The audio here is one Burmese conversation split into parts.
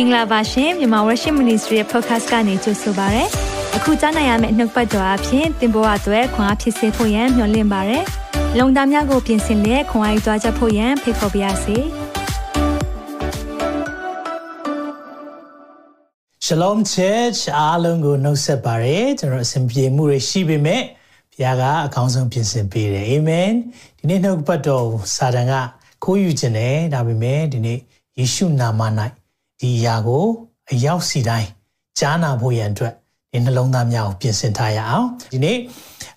င်္ဂလာပါရှင်မြန်မာ Worship Ministry ရဲ့ podcast ကနေကြိုဆိုပါရစေ။အခုကြားနိုင်ရမယ့်နှုတ်ပတ်တော်အဖြစ်သင်ပေါ်အပ်ွယ်ခွန်အားဖြစ်စေဖို့ယံမျှဝင့်ပါရစေ။လုံတာများကိုပြင်ဆင်လက်ခွန်အားယူကြားချက်ဖို့ယံဖိတ်ခေါ်ပါရစေ။ Shalom Church အားလုံးကိုနှုတ်ဆက်ပါရစေ။ကျွန်တော်အစဉ်ပြေမှုတွေရှိပေမဲ့ဘုရားကအကောင်းဆုံးပြင်ဆင်ပေးတယ်။အာမင်။ဒီနေ့နှုတ်ပတ်တော်စာတန်ကခိုးယူခြင်းတယ်ဒါပေမဲ့ဒီနေ့ယေရှုနာမ၌ ဒီအရာကိုအရောက်စီတိုင်းကြားနာဖို့ရန်အတွက်ဒီနှလုံးသားများကိုပြင်ဆင်ထားရအောင်ဒီနေ့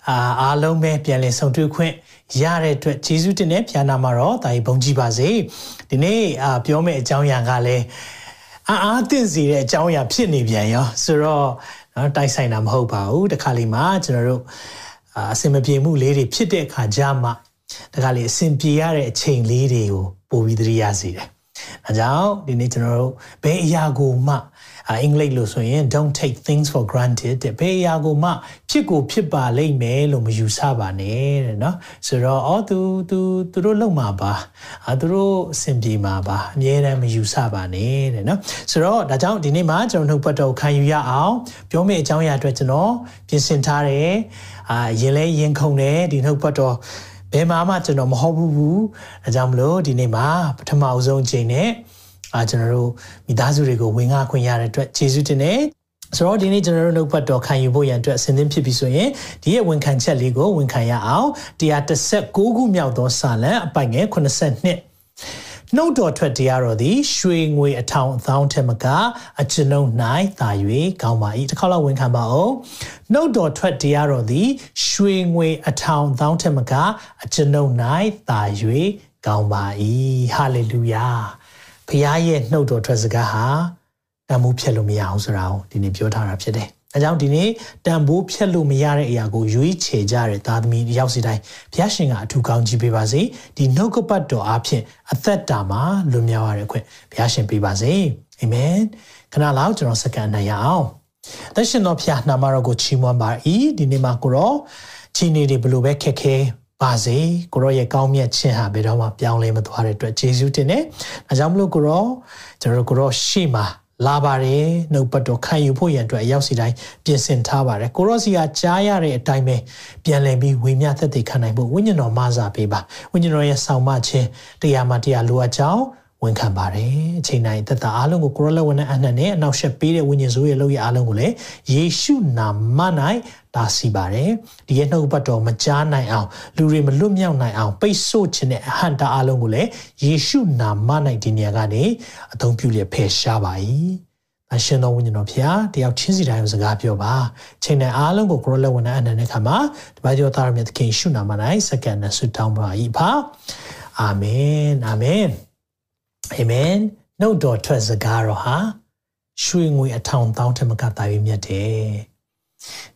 အာအားလုံးပဲပြန်လည်ဆုံတွေ့ခွင့်ရတဲ့အတွက်ယေရှုတင်တဲ့ဖျာနာမှာတော့တာကြီးဘုန်းကြီးပါစေဒီနေ့အာပြောမယ့်အကြောင်းအရာကလည်းအာအားသင့်စီတဲ့အကြောင်းအရာဖြစ်နေပြန်ရောဆိုတော့နော်တိုက်ဆိုင်တာမဟုတ်ပါဘူးတခါလေးမှာကျွန်တော်တို့အာအစင်မပြေမှုလေးတွေဖြစ်တဲ့အခါကြမှာတခါလေးအစင်ပြေရတဲ့အချိန်လေးတွေကိုပို့ပြီးသတိရစေတယ်။ အဲကြောင့်ဒီနေ့ကျွန်တော်တို့ဘယ်အရာကိုမှအင်္ဂလိပ်လို့ဆိုရင် don't take things for granted တဲ့ဘယ်အရာကိုမှဖြစ်ကိုဖြစ်ပါလိမ့်မယ်လို့မယူဆပါနဲ့တဲ့နော်ဆိုတော့အော်သူသူသူတို့လုံမှာပါအာသူတို့အဆင်ပြေမှာပါအမြဲတမ်းမယူဆပါနဲ့တဲ့နော်ဆိုတော့ဒါကြောင့်ဒီနေ့မှာကျွန်တော်နှုတ်ပတ်တော်ခံယူရအောင်ပြောမယ့်အကြောင်းအရာအတွက်ကျွန်တော်ပြင်ဆင်ထားတယ်အာရင်လဲရင်ခုန်တယ်ဒီနှုတ်ပတ်တော် ဘယ်မှာမှကျွန်တော်မဟုတ်ဘူးဘူးဒါကြောင့်မလို့ဒီနေ့မှာပထမအဆုံးချိန်နဲ့အာကျွန်တော်တို့မိသားစုတွေကိုဝင်ငါခွင့်ရတဲ့အတွက်ကျေးဇူးတင်တယ်ဆိုတော့ဒီနေ့ကျွန်တော်တို့နှုတ်ပတ်တော်ခံယူဖို့ရန်အတွက်အစဉ်သင့်ဖြစ်ပြီဆိုရင်ဒီရဲ့ဝန်ခံချက်လေးကိုဝန်ခံရအောင်136ခုမြောက်သောစာလံအပိုင်ငယ်82 နှုတ်တော်ထွက်တရားတော်သည်ရွှေငွေအထောင်အသောင်းထက်မကအကျွန်ုပ်၌သာ၍ကောင်းပါ၏တစ်ခါလောက်ဝန်ခံပါအောင်နှုတ်တော်ထွက်တရားတော်သည်ရွှေငွေအထောင်အသောင်းထက်မကအကျွန်ုပ်၌သာ၍ကောင်းပါ၏ဟာလေလုယာဘုရားရဲ့နှုတ်တော်ထွက်စကားဟာတန်ဖိုးဖြတ်လို့မရအောင်ဆိုတာကိုဒီနေ့ပြောထားတာဖြစ်တယ်။ အဲကြောင့်ဒီနေ့တန်ဖိုးဖြတ်လို့မရတဲ့အရာကိုရွေးချယ်ကြတဲ့သားသမီးရောက်စီတိုင်းဘုရားရှင်ကအထူးကောင်းကြီးပေးပါစေ။ဒီနှုတ်ကပတ်တော်အဖြစ်အသက်တာမှာလွန်မြောက်ရတဲ့ခွင့်ဘုရားရှင်ပေးပါစေ။အာမင်။ခဏလောက်ကျွန်တော်စကန်နိုင်ရအောင်။သက်ရှင်တော်ဖျားနာမတော်ကိုချီးမွမ်းပါ၏ဒီနေ့မှာကိုရောချီနေတွေဘလို့ပဲခက်ခဲပါစေကိုရောရဲ့ကောင်းမြတ်ခြင်းဟာဘယ်တော့မှပြောင်းလဲမသွားတဲ့အတွက်ယေရှုတင်တယ်။ဒါကြောင့်မလို့ကိုရောကျွန်တော်တို့ကိုရောရှေ့မှာ လာပါတယ်နှုတ်ပတ်တော်ခံယူဖို့ရန်အတွက်အရောက်စီတိုင်းပြင်ဆင်ထားပါတယ်ကိုရောစီကကြားရတဲ့အတိုင်းပဲပြန်လည်ပြီးဝိညာဉ်သက်သေခံနိုင်ဖို့ဝိညာဉ်တော်မဆာပေးပါဝိညာဉ်တော်ရဲ့ဆောင်မခြင်းတရားမှတရားလိုအပ်ကြောင်း ဝန်ခံပါတယ်အချိန်တိုင်းသက်သာအားလုံးကိုကိုရောလက်ဝန်နဲ့အနှံ့နဲ့အနောက်ရှက်ပေးတဲ့ဝိညာဉ်ဆိုးရဲ့လုပ်ရအားလုံးကိုလည်းယေရှုနာမ၌တာစီပါတယ်ဒီရဲ့နှုတ်ပတ်တော်မကြားနိုင်အောင်လူတွေမလွတ်မြောက်နိုင်အောင်ပိတ်ဆို့ခြင်းနဲ့အဟန့်တာအားလုံးကိုလည်းယေရှုနာမ၌ဒီနေရာကနေအသုံးပြုလျက်ဖယ်ရှားပါ၏အရှင်တော်ဝိညာဉ်တော်ဖျားတယောက်ချင်းစီတိုင်းကိုစကားပြောပါချိန်တိုင်းအားလုံးကိုကိုရလက်ဝန်နဲ့အနန္တခါမှာတပါးကျော်သားရမြတ်သခင်ရှုနာမ၌စက္ကန့်နဲ့ဆုတောင်းပါ၏ပါအာမင်အာမင် အာမင်နှုတ်တော်ထွက်စကားတော်ဟာရွှေငွေအထောင်တောင်းထမကတာပြီးမြတ်တယ်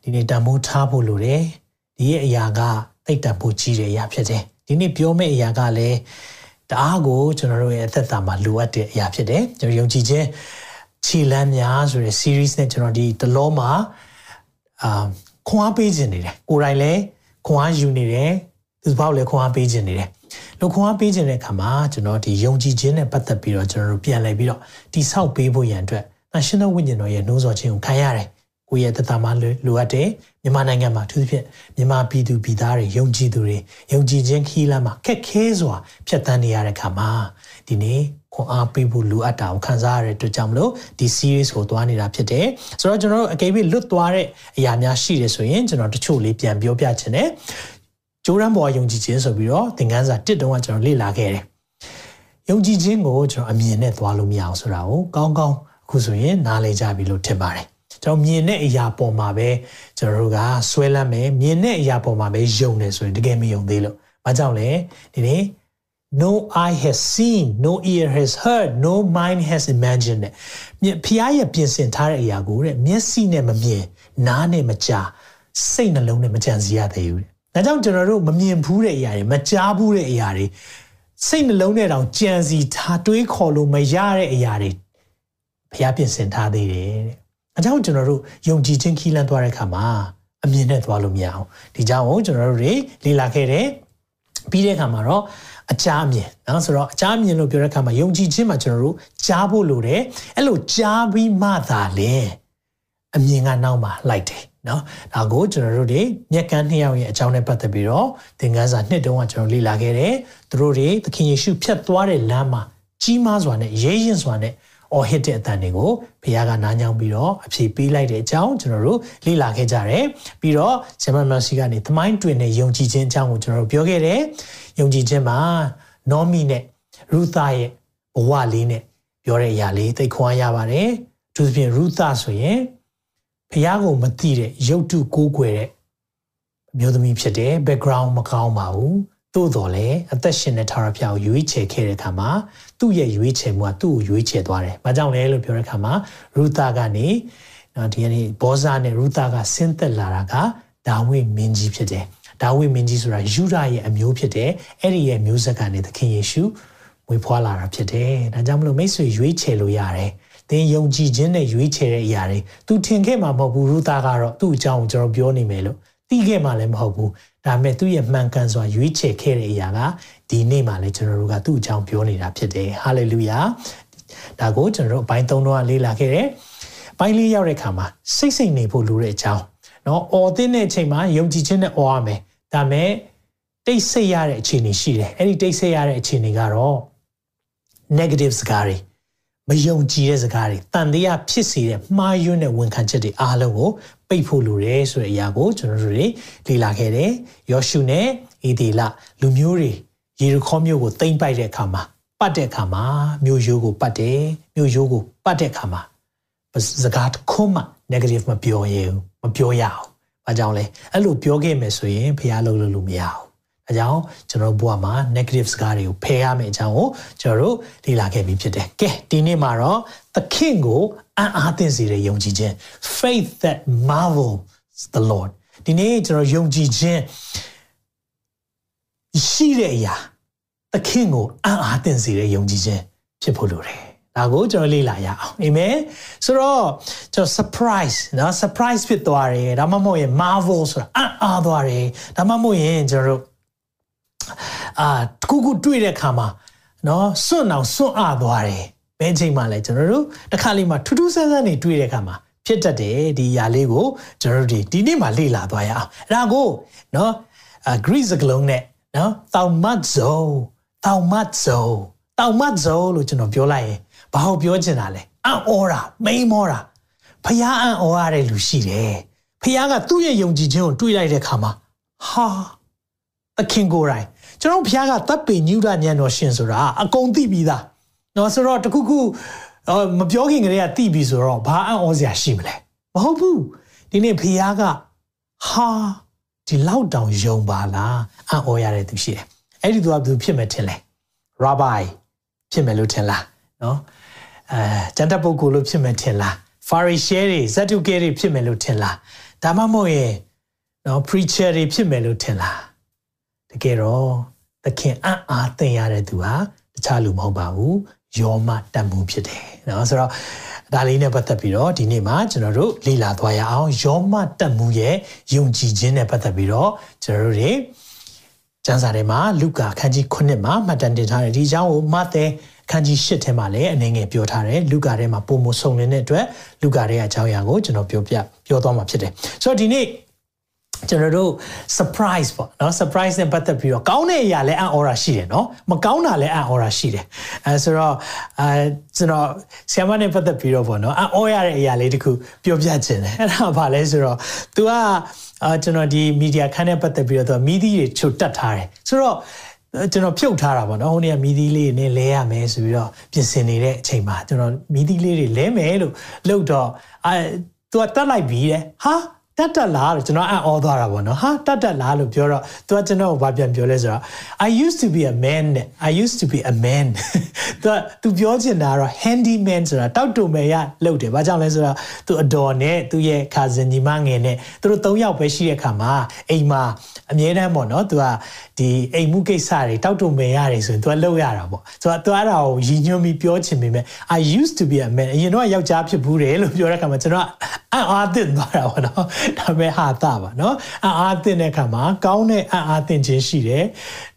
ဒီနေ့တန်ဖိုးထားဖို့လိုတယ်ဒီရဲ့အရာကတိတ်တန်ဖို့ကြီးတဲ့အရာဖြစ်တယ်ဒီနေ့ပြောမယ့်အရာကလည်းတအားကိုကျွန်တော်တို့ရဲ့အသက်တာမှာလိုအပ်တဲ့အရာဖြစ်တယ်ကျွန်တော်ယုံကြည်ခြင်းခြေလမ်းများဆိုတဲ့ series နဲ့ကျွန်တော်ဒီတလောမှာအာခွန်အားပေးခြင်းနေတယ်ကိုယ်တိုင်လည်းခွန်အားယူနေတယ်သူဘောက်လည်းခွန်အားပေးခြင်းနေတယ် လို့ခွန်အားပေးခြင်းတဲ့အခါမှာကျွန်တော်ဒီယုံကြည်ခြင်းနဲ့ပတ်သက်ပြီးတော့ကျွန်တော်တို့ပြန်လည်ပြီးတော့တိဆောက်ပေးဖို့ရန်အတွက်အရှင်သောဝိညာဉ်တော်ရဲ့နှိုးဆော်ခြင်းကိုခံရတယ်ကိုယ့်ရဲ့သက်တာမှာလိုအပ်တယ်မြန်မာနိုင်ငံမှာအထူးသဖြင့်မြန်မာပြည်သူပြည်သားတွေယုံကြည်သူတွေယုံကြည်ခြင်းခီးလမ်းမှာခက်ခဲစွာဖြတ်သန်းနေရတဲ့အခါမှာဒီနေ့ခွန်အားပေးဖို့လိုအပ်တာကိုခံစားရတဲ့အတွက်ကြောင့်မလို့ဒီ series ကိုသွားနေတာဖြစ်တယ်ဆိုတော့ကျွန်တော်တို့အကယ်၍လွတ်သွားတဲ့အရာများရှိတယ်ဆိုရင်ကျွန်တော်တချို့လေးပြန်ပြောပြချင်တယ် ဂျိုးရန်ဘော်ယုံကြည်ခြင်းဆိုပြီးတော့သင်ခန်းစာတစ်တုန်းကကျွန်တော်လေ့လာခဲ့တယ်ယုံကြည်ခြင်းကိုကျွန်တော်အမြင်နဲ့သွားလို့မရအောင်ဆိုတာကိုကောင်းကောင်းအခုဆိုရင်နားလည်ကြပြီလို့ထင်ပါတယ်ကျွန်တော်မြင်တဲ့အရာပေါ်မှာပဲကျွန်တော်တို့ကဆွဲလမ်းမယ်မြင်တဲ့အရာပေါ်မှာပဲယုံတယ်ဆိုရင်တကယ်မယုံသေးလို့ဘာကြောင့်လဲဒီနေ့ no eye has seen no ear has heard no mind has imagined မြင်ဖျားရဲ့ပြင်ဆင်ထားတဲ့အရာကိုတဲ့မျက်စိနဲ့မမြင်နားနဲ့မကြားစိတ်နှလုံးနဲ့မကြံစည်ရသေးဘူးတဲ့ ဒါကြောင့်ကျွန်တော်တို့မမြင်ဘူးတဲ့အရာတွေမကြားဘူးတဲ့အရာတွေစိတ်နှလုံးနဲ့တောင်ကြံစည်ထားတွေးခေါ်လို့မရတဲ့အရာတွေဖျားပြင်ဆင်ထားသေးတယ်တဲ့အကြောင်းကျွန်တော်တို့ယုံကြည်ခြင်းခီးလန်းသွားတဲ့အခါမှာအမြင်နဲ့သွားလို့မရအောင်ဒီကြောင့်ကျွန်တော်တို့တွေလေ့လာခဲ့တဲ့ပြီးတဲ့အခါမှာတော့အကြအမြင်နော်ဆိုတော့အကြအမြင်လို့ပြောတဲ့အခါမှာယုံကြည်ခြင်းမှာကျွန်တော်တို့ကြားဖို့လိုတယ်အဲ့လိုကြားပြီးမှသာလေ အမြင်ကနောက်မှာလိုက်တယ်နော်ဒါကိုကျွန်တော်တို့တွေမြက်ကန်းနှစ်ယောက်ရဲ့အကြောင်းနဲ့ပတ်သက်ပြီးတော့သင်ခန်းစာနှစ်တုန်းကကျွန်တော်လေ့လာခဲ့တယ်သူတို့တွေသခင်ယေရှုဖြတ်သွားတဲ့လမ်းမှာကြီးမားစွာနဲ့ရဲရင်စွာနဲ့အော်ဟစ်တဲ့အတန်တွေကိုဘုရားကနားညောင်းပြီးတော့အဖြေပေးလိုက်တဲ့အကြောင်းကျွန်တော်တို့လေ့လာခဲ့ကြတယ်ပြီးတော့ဂျမန်မန်စီကနေသမိုင်းတွင်တဲ့ယုံကြည်ခြင်းအကြောင်းကိုကျွန်တော်တို့ပြောခဲ့တယ်ယုံကြည်ခြင်းမှာနောမီနဲ့ရူသရဲ့ဘဝလေးနဲ့ပြောတဲ့အရာလေးသိခွန်ရပါတယ်သူသဖြင့်ရူသဆိုရင် ဘုရားကိုမသိတဲ့ရုပ်တုကိုးကွယ်တဲ့အမျိုးသမီးဖြစ်တယ် background မကောင်းပါဘူးသို့တော်လည်းအသက်ရှင်တဲ့ထာဝရဘုရားကိုရွေးချယ်ခဲ့တဲ့အခါမှာသူ့ရဲ့ရွေးချယ်မှုကသူ့ကိုရွေးချယ်သွားတယ်။ဘာကြောင့်လဲလို့ပြောတဲ့အခါမှာရူသာကနေနော်ဒီကနေ့ဘောဇာနဲ့ရူသာကဆင်းသက်လာတာကဒါဝိမင်းကြီးဖြစ်တယ်။ဒါဝိမင်းကြီးဆိုတာယူဒရဲ့အမျိုးဖြစ်တယ်။အဲ့ဒီရဲ့မျိုးဆက်ကနေသခင်ယေရှုမွေးဖွားလာတာဖြစ်တယ်။ဒါကြောင့်မလို့မိတ်ဆွေရွေးချယ်လို့ရတယ်။ သင်ယုံကြည်ခြင်းနဲ့ရွေးချယ်တဲ့အရာတွေသူထင်ခဲ့မှာမဟုတ်ဘူးရူသာကတော့သူ့အကြောင်းကိုကျွန်တော်ပြောနေမယ်လို့သိခဲ့မှလည်းမဟုတ်ဘူးဒါပေမဲ့သူ့ရဲ့မှန်ကန်စွာရွေးချယ်ခဲ့တဲ့အရာကဒီနေ့မှလည်းကျွန်တော်တို့ကသူ့အကြောင်းပြောနေတာဖြစ်တယ်ဟာလေလုယာဒါကိုကျွန်တော်တို့အပိုင်း၃တော့လေ့လာခဲ့တယ်အပိုင်းလေးရောက်တဲ့အခါမှာစိတ်စိတ်နေဖို့လိုတဲ့အကြောင်းเนาะအော်တဲ့တဲ့အချိန်မှာယုံကြည်ခြင်းနဲ့အော်ရမယ်ဒါပေမဲ့တိတ်ဆိတ်ရတဲ့အခြေအနေရှိတယ်အဲ့ဒီတိတ်ဆိတ်ရတဲ့အခြေအနေကတော့ negative စကားတွေ မယုံကြည်တဲ့စကားတွေတန်တရားဖြစ်စေတဲ့မှားယွင်းတဲ့ဝန်ခံချက်တွေအားလုံးကိုပိတ်ဖို့လိုတယ်ဆိုတဲ့အရာကိုကျွန်တော်တို့တွေလေ့လာခဲ့တယ်။ယောရှုနဲ့အေဒီလလူမျိုးတွေယေရုခေါမြို့ကိုသိမ်းပိုက်တဲ့အခါမှာပတ်တဲ့အခါမှာမြို့ရိုးကိုပတ်တယ်မြို့ရိုးကိုပတ်တဲ့အခါမှာစကားတစ်ခုမှ negative မပြောရဘူးမပြောရအောင်။ဘာကြောင့်လဲအဲ့လိုပြောခဲ့မယ်ဆိုရင်ဖះလုပ်လို့လို့မရဘူး။ အဲကြောင့်ကျွန်တော်ဘဝမှာ negative စကားတွေကိုဖယ်ရမယ့်အကြောင်းကိုကျွန်တော်တို့လေ့လာခဲ့ပြီးဖြစ်တယ်။ကဲဒီနေ့မှာတော့သခင်ကိုအံ့အားသင့်စေတဲ့ယုံကြည်ခြင်း faith that marvels the Lord ဒီနေ့ကျွန်တော်ယုံကြည်ခြင်းရှိတဲ့အရာသခင်ကိုအံ့အားသင့်စေတဲ့ယုံကြည်ခြင်းဖြစ်ဖို့လိုတယ်ဒါကိုကျွန်တော်လေ့လာရအောင်အာမင်ဆိုတော့ကျွန်တော် surprise နော် surprise ဖြစ်သွားတယ်ဒါမှမဟုတ်ရင် marvel ဆိုတာအံ့အားသွားတယ်ဒါမှမဟုတ်ရင်ကျွန်တော်တို့ အာတခုခုတွေ့တဲ့အခါမှာနော်စွန့်အောင်စွန့်အားသွားတယ်ဘယ်ချိန်မှလဲကျွန်တော်တို့တစ်ခါလေးမှထူးထူးဆန်းဆန်းနေတွေ့တဲ့အခါမှာဖြစ်တတ်တယ်ဒီຢာလေးကိုကျွန်တော်တို့ဒီနေ့မှလေ့လာသွားရအောင်အဲ့ဒါကိုနော်အာ Greek စကားလုံးနဲ့နော် thaumazo thaumazo thaumazo လို့ကျွန်တော်ပြောလိုက်ရင်ဘာလို့ပြောချင်တာလဲအံ့ဩတာမိန်မောတာဖះအံ့ဩရတဲ့လူရှိတယ်ဖះကသူ့ရဲ့ယုံကြည်ခြင်းကိုတွေးလိုက်တဲ့အခါမှာဟာ သခင်ကိုယ်တိုင်ကျွန်တော်ဖះကတပ်ပေညူဒညံတော်ရှင်ဆိုတာအကုန်သိပြီးသားနော်ဆိုတော့တခုခုမပြောခင်ကလေးကသိပြီဆိုတော့ဘာအံ့ဩစရာရှိမလဲမဟုတ်ဘူးဒီနေ့ဖះကဟာဒီလောက်တောင်ယုံပါလားအံ့ဩရတဲ့သူရှိတယ်အဲ့ဒီသူကဘယ်သူဖြစ်မယ်ထင်လဲ rabbi ဖြစ်မယ်လို့ထင်လားနော်အဲကျန်တဲ့ပုဂ္ဂိုလ်လို့ဖြစ်မယ်ထင်လား Pharisee တွေ Sadducee တွေဖြစ်မယ်လို့ထင်လားဒါမှမဟုတ်ရင်နော် preacher တွေဖြစ်မယ်လို့ထင်လား တကယ်တော့သခင်အံ့အားသင်ရတဲ့သူဟာတခြားလူမဟုတ်ပါဘူးယောမတတ်မှုဖြစ်တယ်နော်ဆိုတော့ဒါလေးနဲ့ပတ်သက်ပြီးတော့ဒီနေ့မှာကျွန်တော်တို့လေ့လာသွားရအောင်ယောမတတ်မှုရဲ့ယုံကြည်ခြင်းနဲ့ပတ်သက်ပြီးတော့ကျွန်တော်တို့တွေကျမ်းစာထဲမှာလုကာခန်းကြီး9မှာမှတ်တမ်းတင်ထားတယ်ဒီအကြောင်းကိုမဿဲခန်းကြီး၈ထဲမှာလည်းအနေငယ်ပြောထားတယ်လုကာထဲမှာပုံမဆုံနေတဲ့အတွက်လုကာရဲ့အကြောင်းအရာကိုကျွန်တော်ပြောပြပြောသွားမှာဖြစ်တယ်ဆိုတော့ဒီနေ့ ကျွန်တော်တို့ surprise ပေါ့နော် surprise နဲ့ပတ်သက်ပြီးတော့ကောင်းတဲ့အရာလည်းအံ့ဩတာရှိတယ်နော်မကောင်းတာလည်းအံ့ဩတာရှိတယ်အဲဆိုတော့အဲကျွန်တော်ဆ iam နဲ့ပတ်သက်ပြီးတော့ပေါ့နော်အံ့ဩရတဲ့အရာလေးတခုပြောပြခြင်းတယ်အဲ့ဒါဘာလဲဆိုတော့ तू ကအာကျွန်တော်ဒီ media ခန်းနဲ့ပတ်သက်ပြီးတော့ तू မီးသီးတွေချုပ်တက်ထားတယ်ဆိုတော့ကျွန်တော်ဖြုတ်ထားတာပေါ့နော်ဟိုနေ့ကမီးသီးလေးနဲ့လဲရမယ်ဆိုပြီးတော့ပြင်ဆင်နေတဲ့အချိန်မှာကျွန်တော်မီးသီးလေးတွေလဲမယ်လို့လုပ်တော့အဲသူကတက်လိုက်ပြီးတဲ့ဟာ တတ်တက်လားလို့ကျွန်တော်အံ့ဩသွားတာပေါ့နော်ဟာတတ်တက်လားလို့ပြောတော့သူကကျွန်တော်ကိုဘာပြန်ပြောလဲဆိုတော့ I used to be a man I used to be a man သူကသူပြောချင်တာကတော့ handyman ဆိုတာတောက်တုံမဲ့ရလုပ်တယ်ဘာကြောင့်လဲဆိုတော့သူအတော်နဲ့သူရဲ့ခါစင်ညီမငယ်နဲ့သူတို့၃ယောက်ပဲရှိတဲ့ခါမှာအိမ်မှာအမြဲတမ်းပေါ့နော်သူကဒီအိမ်မှုကိစ္စတွေတောက်တုံမဲ့ရတယ်ဆိုရင်သူကလုပ်ရတာပေါ့ဆိုတော့သူအဲ့ဒါကိုရည်ညွှန်းပြီးပြောချင်ပေမဲ့ I used to be a man အရင်တော့ယောက်ျားဖြစ်ဘူးတယ်လို့ပြောတဲ့ခါမှာကျွန်တော်အံ့အားသင့်သွားတာပေါ့နော်ဒါပေမဲ့ဟာတာပါเนาะအာအာသင်တဲ့အခါမှာကောင်းတဲ့အာအာသင်ခြင်းရှိတယ်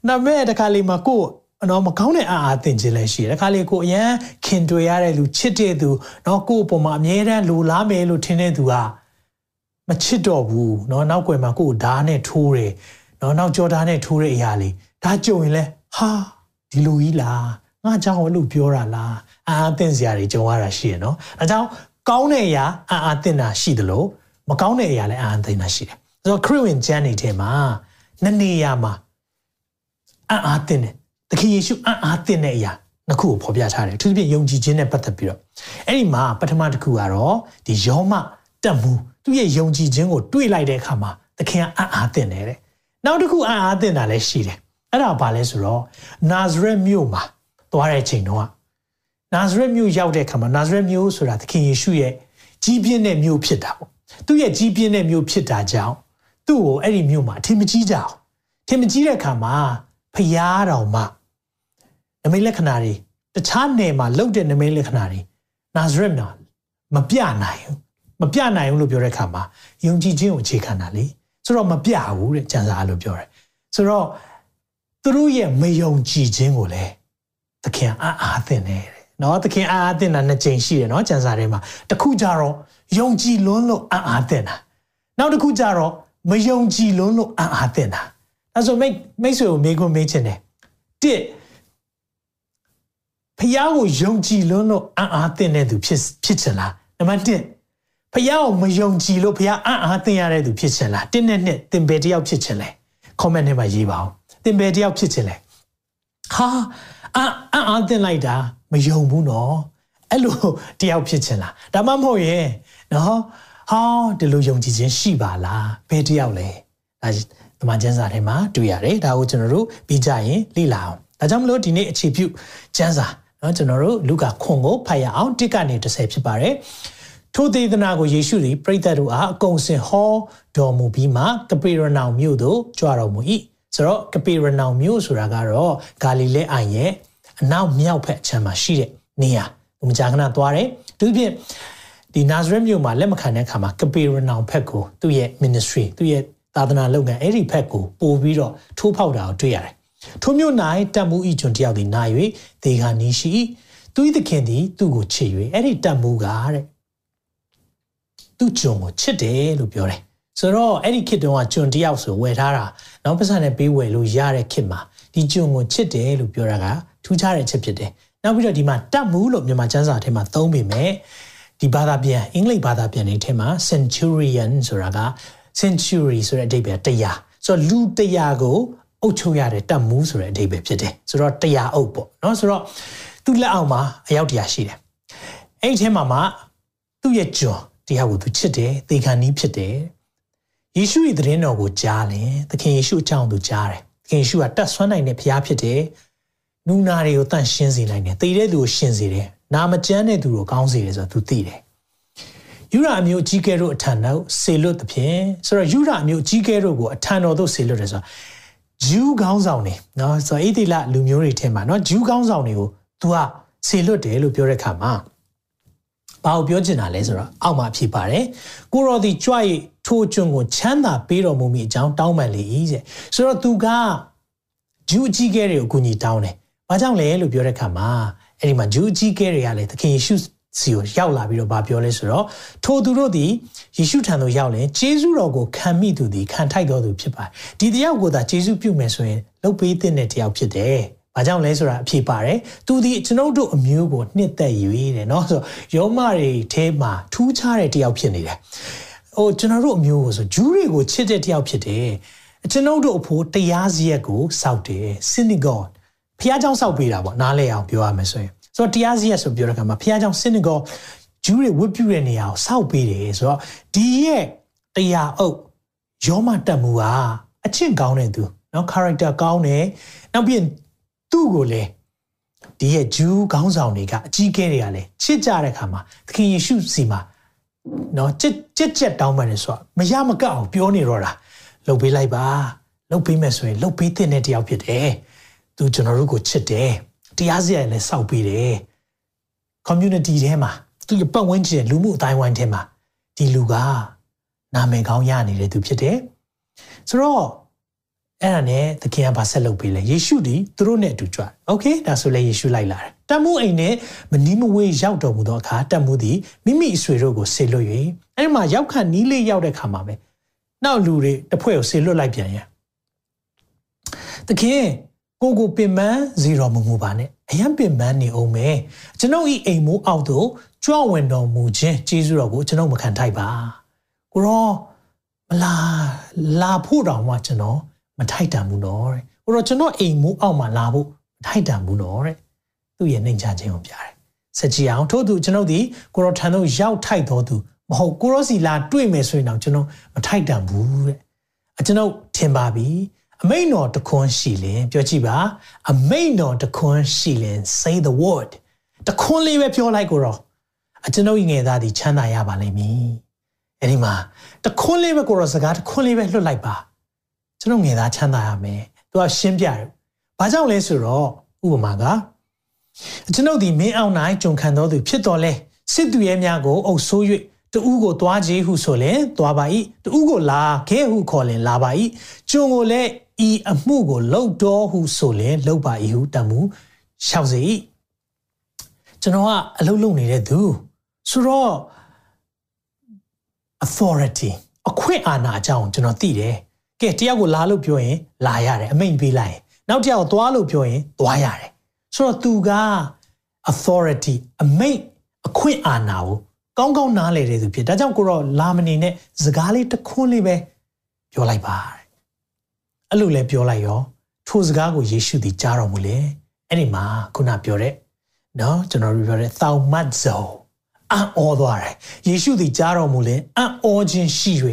ဒါပေမဲ့တခါလေးမှာကိုယ်နော်မကောင်းတဲ့အာအာသင်ခြင်းလည်းရှိတယ်။ခါလေကိုအရန်ခင်တွေ့ရတဲ့လူချစ်တဲ့သူနော်ကို့အပေါ်မှာအမြဲတမ်းလိုလားမယ်လို့ထင်တဲ့သူကမချစ်တော့ဘူးနော်နောက်ွယ်မှာကို့ဓာတ်နဲ့ထိုးတယ်နော်နောက်ကြောဓာတ်နဲ့ထိုးတဲ့အရာလေးဒါကြုံရင်လဲဟာဒီလိုကြီးလားငါကြောင့်လို့ပြောတာလားအာအာသင်စရာတွေကြုံရတာရှိရနော်အဲကြောင့်ကောင်းတဲ့အရာအာအာသင်တာရှိတယ်လို့ မကောင်းတဲ့အရာလည်းအာအာသင်တာရှိတယ်ဆိုတော့ခရစ်ဝင်ကျမ်းနေထဲမှာနှစ်နေရာမှာအာအာသင်တယ်သခင်ယေရှုအံ့အားသင့်တဲ့အရာနှစ်ခုကိုဖော်ပြထားတယ်အထူးသဖြင့်ယုံကြည်ခြင်းနဲ့ပတ်သက်ပြီးတော့အဲ့ဒီမှာပထမတစ်ခုကတော့ဒီယောမတက်မှုသူ့ရဲ့ယုံကြည်ခြင်းကိုတွေးလိုက်တဲ့အခါမှာသခင်ကအံ့အားသင့်တယ်တဲ့နောက်တစ်ခုအံ့အားသင့်တာလည်းရှိတယ်အဲ့ဒါဘာလဲဆိုတော့နာဇရက်မြို့မှာသွားတဲ့ချိန်တုန်းကနာဇရက်မြို့ရောက်တဲ့အခါမှာနာဇရက်မြို့ဆိုတာသခင်ယေရှုရဲ့ကြီးပြင်းတဲ့မြို့ဖြစ်တာပေါ့ သူ့ရဲ့ကြီးပြင်းတဲ့မြို့ဖြစ်တာကြောင့်သူ့ကိုအဲ့ဒီမြို့မှာအထင်မကြီးကြအောင်ထင်မကြီးတဲ့အခါမှာဖျားတော်မှာနမိတ်လက္ခဏာတွေတခြားနယ်မှာလုတ်တဲ့နမိတ်လက္ခဏာတွေနာဇရက်မှာမပြနိုင်ဘူးမပြနိုင်ဘူးလို့ပြောတဲ့အခါမှာယုံကြည်ခြင်းကိုအခြေခံတာလေဆိုတော့မပြဘူးတဲ့ကျန်စာလို့ပြောတယ်ဆိုတော့သူတို့ရဲ့မယုံကြည်ခြင်းကိုလည်းသခင်အားအားသင်တယ်တဲ့နော်သခင်အားအားသင်တာနှစ်ကြိမ်ရှိတယ်နော်ကျန်စာထဲမှာတစ်ခုကြတော့ ယုံကြည်လွန်းလို့အားအားသင်တာနောက်တစ်ခုကြတော့မယုံကြည်လွန်းလို့အားအားသင်တာအဲဆိုမိတ်မိတ်ဆွေကိုမေးခွန်းမေးချင်တယ်တစ်ဖះကိုယုံကြည်လွန်းလို့အံ့အားသင့်တဲ့သူဖြစ်ဖြစ်ချင်လားနံပါတ်1ဖះကိုမယုံကြည်လို့ဖះအံ့အားသင့်ရတဲ့သူဖြစ်ချင်လားတင်းနဲ့နှစ်တင်ပယ်တယောက်ဖြစ်ချင်လဲ comment ထဲမှာရေးပါအောင်တင်ပယ်တယောက်ဖြစ်ချင်လဲဟာအံ့အံ့အားသင့်လိုက်တာမယုံဘူးနော်အဲ့လိုတယောက်ဖြစ်ချင်လားဒါမှမဟုတ်ရဲ့ နော်ဟောင်းဒီလိုယုံကြည်ခြင်းရှိပါလားဘယ်တယောက်လဲဒါတမန်ကျမ်းစာထဲမှာတွေ့ရတယ်ဒါကိုကျွန်တော်တို့ပြီးကြရင်လေ့လာအောင်ဒါကြောင့်မလို့ဒီနေ့အခြေပြုကျမ်းစာနော်ကျွန်တော်တို့လူကခွန်ကိုဖတ်ရအောင်တစ်ကနေ30ဖြစ်ပါတယ်ထိုသေဒနာကိုယေရှုသည်ပရိသတ်တို့အားအကုန်စင်ဟောတော်မူပြီးမှကပေရနောင်မြို့သို့ကြွတော်မူ၏ဆိုတော့ကပေရနောင်မြို့ဆိုတာကတော့ဂါလိလဲအိုင်ရဲ့အနောက်မြောက်ဘက်ခြမ်းမှာရှိတဲ့နေရာသူမကြာခဏသွားတယ်သူဖြင့် ဒီနာဇရက်မြို့မှာလက်မခံတဲ့အခါမှာကပေရနောင်ဘက်ကိုသူ့ရဲ့ ministry သူ့ရဲ့သာသနာလုပ်ငန်းအဲ့ဒီဘက်ကိုပို့ပြီးတော့ထိုးဖောက်တာကိုတွေ့ရတယ်ထိုမြို့၌တတ်မှုဤကျွန်တယောက်သည်နာ၍ဒေဂာနီရှိသူ၏သခင်သည်သူ့ကိုချစ်၍အဲ့ဒီတတ်မှုကတဲ့သူ့ကျွန်ကိုချစ်တယ်လို့ပြောတယ်ဆိုတော့အဲ့ဒီခေတ်တုန်းကကျွန်တယောက်ဆိုဝယ်ထားတာနောက်ပတ်စံနဲ့ပေးဝယ်လို့ရတဲ့ခေတ်မှာဒီကျွန်ကိုချစ်တယ်လို့ပြောတာကထူးခြားတဲ့ချက်ဖြစ်တယ်နောက်ပြီးတော့ဒီမှာတတ်မှုလို့မြန်မာကျမ်းစာထဲမှာသုံးပေမဲ့ ဒီဘာသာပြန်အင်္ဂလိပ်ဘာသာပြန်တွေထဲမှာ centurion ဆိုတာက century ဆိုတဲ့အဓိပ္ပာယ်တရားဆိုတော့လူတရားကိုအုပ်ချုပ်ရတဲ့တပ်မှုဆိုတဲ့အဓိပ္ပာယ်ဖြစ်တယ်ဆိုတော့တရားအုပ်ပေါ့နော်ဆိုတော့သူ့လက်အောက်မှာအယောက်တရားရှိတယ်အဲ့ဒီထဲမှာမှသူ့ရဲ့ကျွန်တရားကိုသူချစ်တယ်သေခံနီးဖြစ်တယ်ယေရှုရဲ့သတင်းတော်ကိုကြားရင်သခင်ယေရှုအကြောင်းသူကြားတယ်သခင်ယေရှုကတတ်ဆွမ်းနိုင်တဲ့ဘုရားဖြစ်တယ်နူနာတွေကိုတန့်ရှင်းစေနိုင်တယ်သေတဲ့သူကိုရှင်းစေတယ် နာမကျမ်းတဲ့သူကိုကောင်းစေတယ်ဆိုတော့သူသိတယ်ယူရာအမျိုးကြီးကဲတို့အထံတော်ဆေလွတ်သဖြင့်ဆိုတော့ယူရာအမျိုးကြီးကဲတို့ကိုအထံတော်သို့ဆေလွတ်တယ်ဆိုတော့ဂျူးခေါင်းဆောင်တွေနော်ဆိုတော့ဣတိလလူမျိုးတွေထဲမှာနော်ဂျူးခေါင်းဆောင်တွေကို तू ကဆေလွတ်တယ်လို့ပြောတဲ့ခါမှာဘာကိုပြောချင်တာလဲဆိုတော့အောက်မှာဖြစ်ပါတယ်ကိုရော်ဒီကြွရထိုးကျွန်းကိုချမ်းသာပေးတော်မူမိအကြောင်းတောင်းပန်လေ၏တဲ့ဆိုတော့ तू ကဂျူးအကြီးကဲတွေကိုအကူအညီတောင်းတယ်ဘာကြောင့်လဲလို့ပြောတဲ့ခါမှာ အဲ့ဒီမှာဂျူးကြီးကဲတွေကလည်းသခင်ယေရှုစီကိုရောက်လာပြီးတော့ဗာပြောလဲဆိုတော့ထိုသူတို့သည်ယေရှုထံသို့ရောက်လင်ဂျေဇုတော်ကိုခံမိသူသည်ခံထိုက်တော်သူဖြစ်ပါဒီတယောက်ကိုသာဂျေဇုပြုမယ်ဆိုရင်လုပ်ပေးတဲ့တယောက်ဖြစ်တယ်။ဘာကြောင့်လဲဆိုတာအဖြေပါတယ်။သူဒီကျွန်ုပ်တို့အမျိုးကိုနှစ်သက်ယူရတယ်နော်။ဆိုတော့ယောမတွေထဲမှာထူးခြားတဲ့တယောက်ဖြစ်နေတယ်။ဟိုကျွန်တော်တို့အမျိုးကိုဆိုဂျူးတွေကိုချစ်တဲ့တယောက်ဖြစ်တယ်။ကျွန်ုပ်တို့အဖို့တရားစရက်ကိုစောက်တယ်။ synagogue ဖះเจ้าစောက်ပေးတာပေါ့နားလဲအောင်ပြောရမယ်ဆိုရင်ဆိုတော့တရားစီရက်ဆိုပြောတဲ့အခါမှာဖះเจ้า synagogue ဂျူးတွေဝတ်ပြုတဲ့နေရာကိုစောက်ပေးတယ်ဆိုတော့ဒီရဲ့တရားအုပ်ယောမတက်မှုကအချင်းကောင်းတဲ့သူเนาะ character ကောင်းတယ်နောက်ပြီးသူ့ကိုလည်းဒီရဲ့ဂျူးခေါင်းဆောင်တွေကအကြီးကဲတွေကလည်းချစ်ကြတဲ့ခါမှာသခင်ယေရှုစီမှာနော်ကြက်ကြက်ကြက်တောင်းပန်တယ်ဆိုတော့မရမကအောင်ပြောနေတော့တာလှုပ်ပေးလိုက်ပါလှုပ်ပေးမယ်ဆိုရင်လှုပ်ပေးတဲ့တယောက်ဖြစ်တယ် သူကျွန်တော်တို့ကိုချစ်တယ်တရားစရာလည်းစောက်ပေးတယ် community ထဲမှာသူ့ရဲ့ပတ်ဝန်းကျင်လူမှုအတိုင်းဝိုင်းထဲမှာဒီလူက နာမည်ကောင်းရနေတဲ့သူဖြစ်တယ်ဆိုတော့အဲ့ဒါနဲ့သခင်ကဗာဆက်လုပ်ပေးလဲယေရှုဒီသူတို့နဲ့အတူကြွတယ်โอเคဒါဆိုလဲယေရှုလိုက်လာတယ်တတ်မှုအိမ်နဲ့မနီးမဝေးရောက်တော်မူသောအခါတတ်မှုသည်မိမိအဆွေတို့ကိုဆေလွတ်၍အဲ့ဒီမှာရောက်ခနီးလေးရောက်တဲ့ခါမှာပဲနောက်လူတွေတစ်ဖွဲ့ကိုဆေလွတ်လိုက်ပြန်ရသခင် ကိုကိုပင်မစီတော်မူမူပါနဲ့အယံပင်မနေအောင်မယ်ကျွန်ုပ်ဤအိမ်မိုးအောက်သို့ကြွဝင်တော်မူခြင်းကျေးဇူးတော်ကိုကျွန်ုပ်မခံထိုက်ပါကိုရောမလာလာဖို့တောင်မှကျွန်တော်မထိုက်တန်ဘူးနော်တဲ့ကိုရောကျွန်တော်အိမ်မိုးအောက်မှာလာဖို့မထိုက်တန်ဘူးနော်တဲ့သူ့ရဲ့နှိမ်ချခြင်းကိုပြတယ်ဆက်ကြည့်အောင်ထို့သူကျွန်ုပ်ဒီကိုရောထံသို့ရောက်ထိုက်တော်သူမဟုတ်ကိုရောစီလာတွေ့မယ်ဆိုရင်တော့ကျွန်တော်မထိုက်တန်ဘူးတဲ့အကျွန်ုပ်ထင်ပါပြီ အမိန်တော်တခွန်းရှိလင်ပြောကြည့်ပါအမိန်တော်တခွန်းရှိလင် say the word တခွန်းလေးပဲပြောလိုက်ကိုတော့အကျွန်ုပ်ငယ်သားဒီချမ်းသာရပါလိမ့်မည်အဲ့ဒီမှာတခွန်းလေးပဲကိုတော့စကားတခွန်းလေးပဲလွတ်လိုက်ပါကျွန်တော်ငယ်သားချမ်းသာရမယ်သူကရှင်းပြတယ်ဘာကြောင့်လဲဆိုတော့ဥပမာကကျွန်ုပ်ဒီမင်းအောင်နိုင်ကြုံခံတော်သူဖြစ်တော်လဲစစ်သူရဲများကိုအုပ်ဆိုး၍တူးကိုသွားခြင်းဟုဆိုရင်သွားပါ၏တူးကိုလာခဲဟုခေါ်ရင်လာပါ၏ကျုံကိုလည်း ဤအမှုကိုလှုပ်တော်ဟုဆိုရင်လှုပ်ပါ၏ဟုတမှုရှောက်စေ၏ကျွန်တော်ကအလုပ်လုပ်နေတဲ့သူဆိုတော့ authority အခွင့်အာဏာအကြောင်းကျွန်တော်သိတယ်ကဲတယောက်ကိုလာလို့ပြောရင် လာရတယ်အမိန့်ပေးလိုက်ရင်နောက်တယောက်သွားလို့ပြောရင်သွားရတယ်ဆိုတော့သူက authority အမိန့်အခွင့်အာဏာကိုကောင်းကောင်းနားလည်တဲ့သူဖြစ်ဒါကြောင့်ကိုတော့လာမနေနဲ့စကားလေးတစ်ခွန်းလေးပဲပြောလိုက်ပါ အဲ့လိုလဲပြောလိုက်ရောထိုစကားကိုယေရှုသည်ကြားတော်မူလေအဲ့ဒီမှာခုနပြောတဲ့နော်ကျွန်တော်ပြောတဲ့သောမတ်ဇောအံ့ဩသွားတယ်ယေရှုသည်ကြားတော်မူလေအံ့ဩခြင်းရှိ၍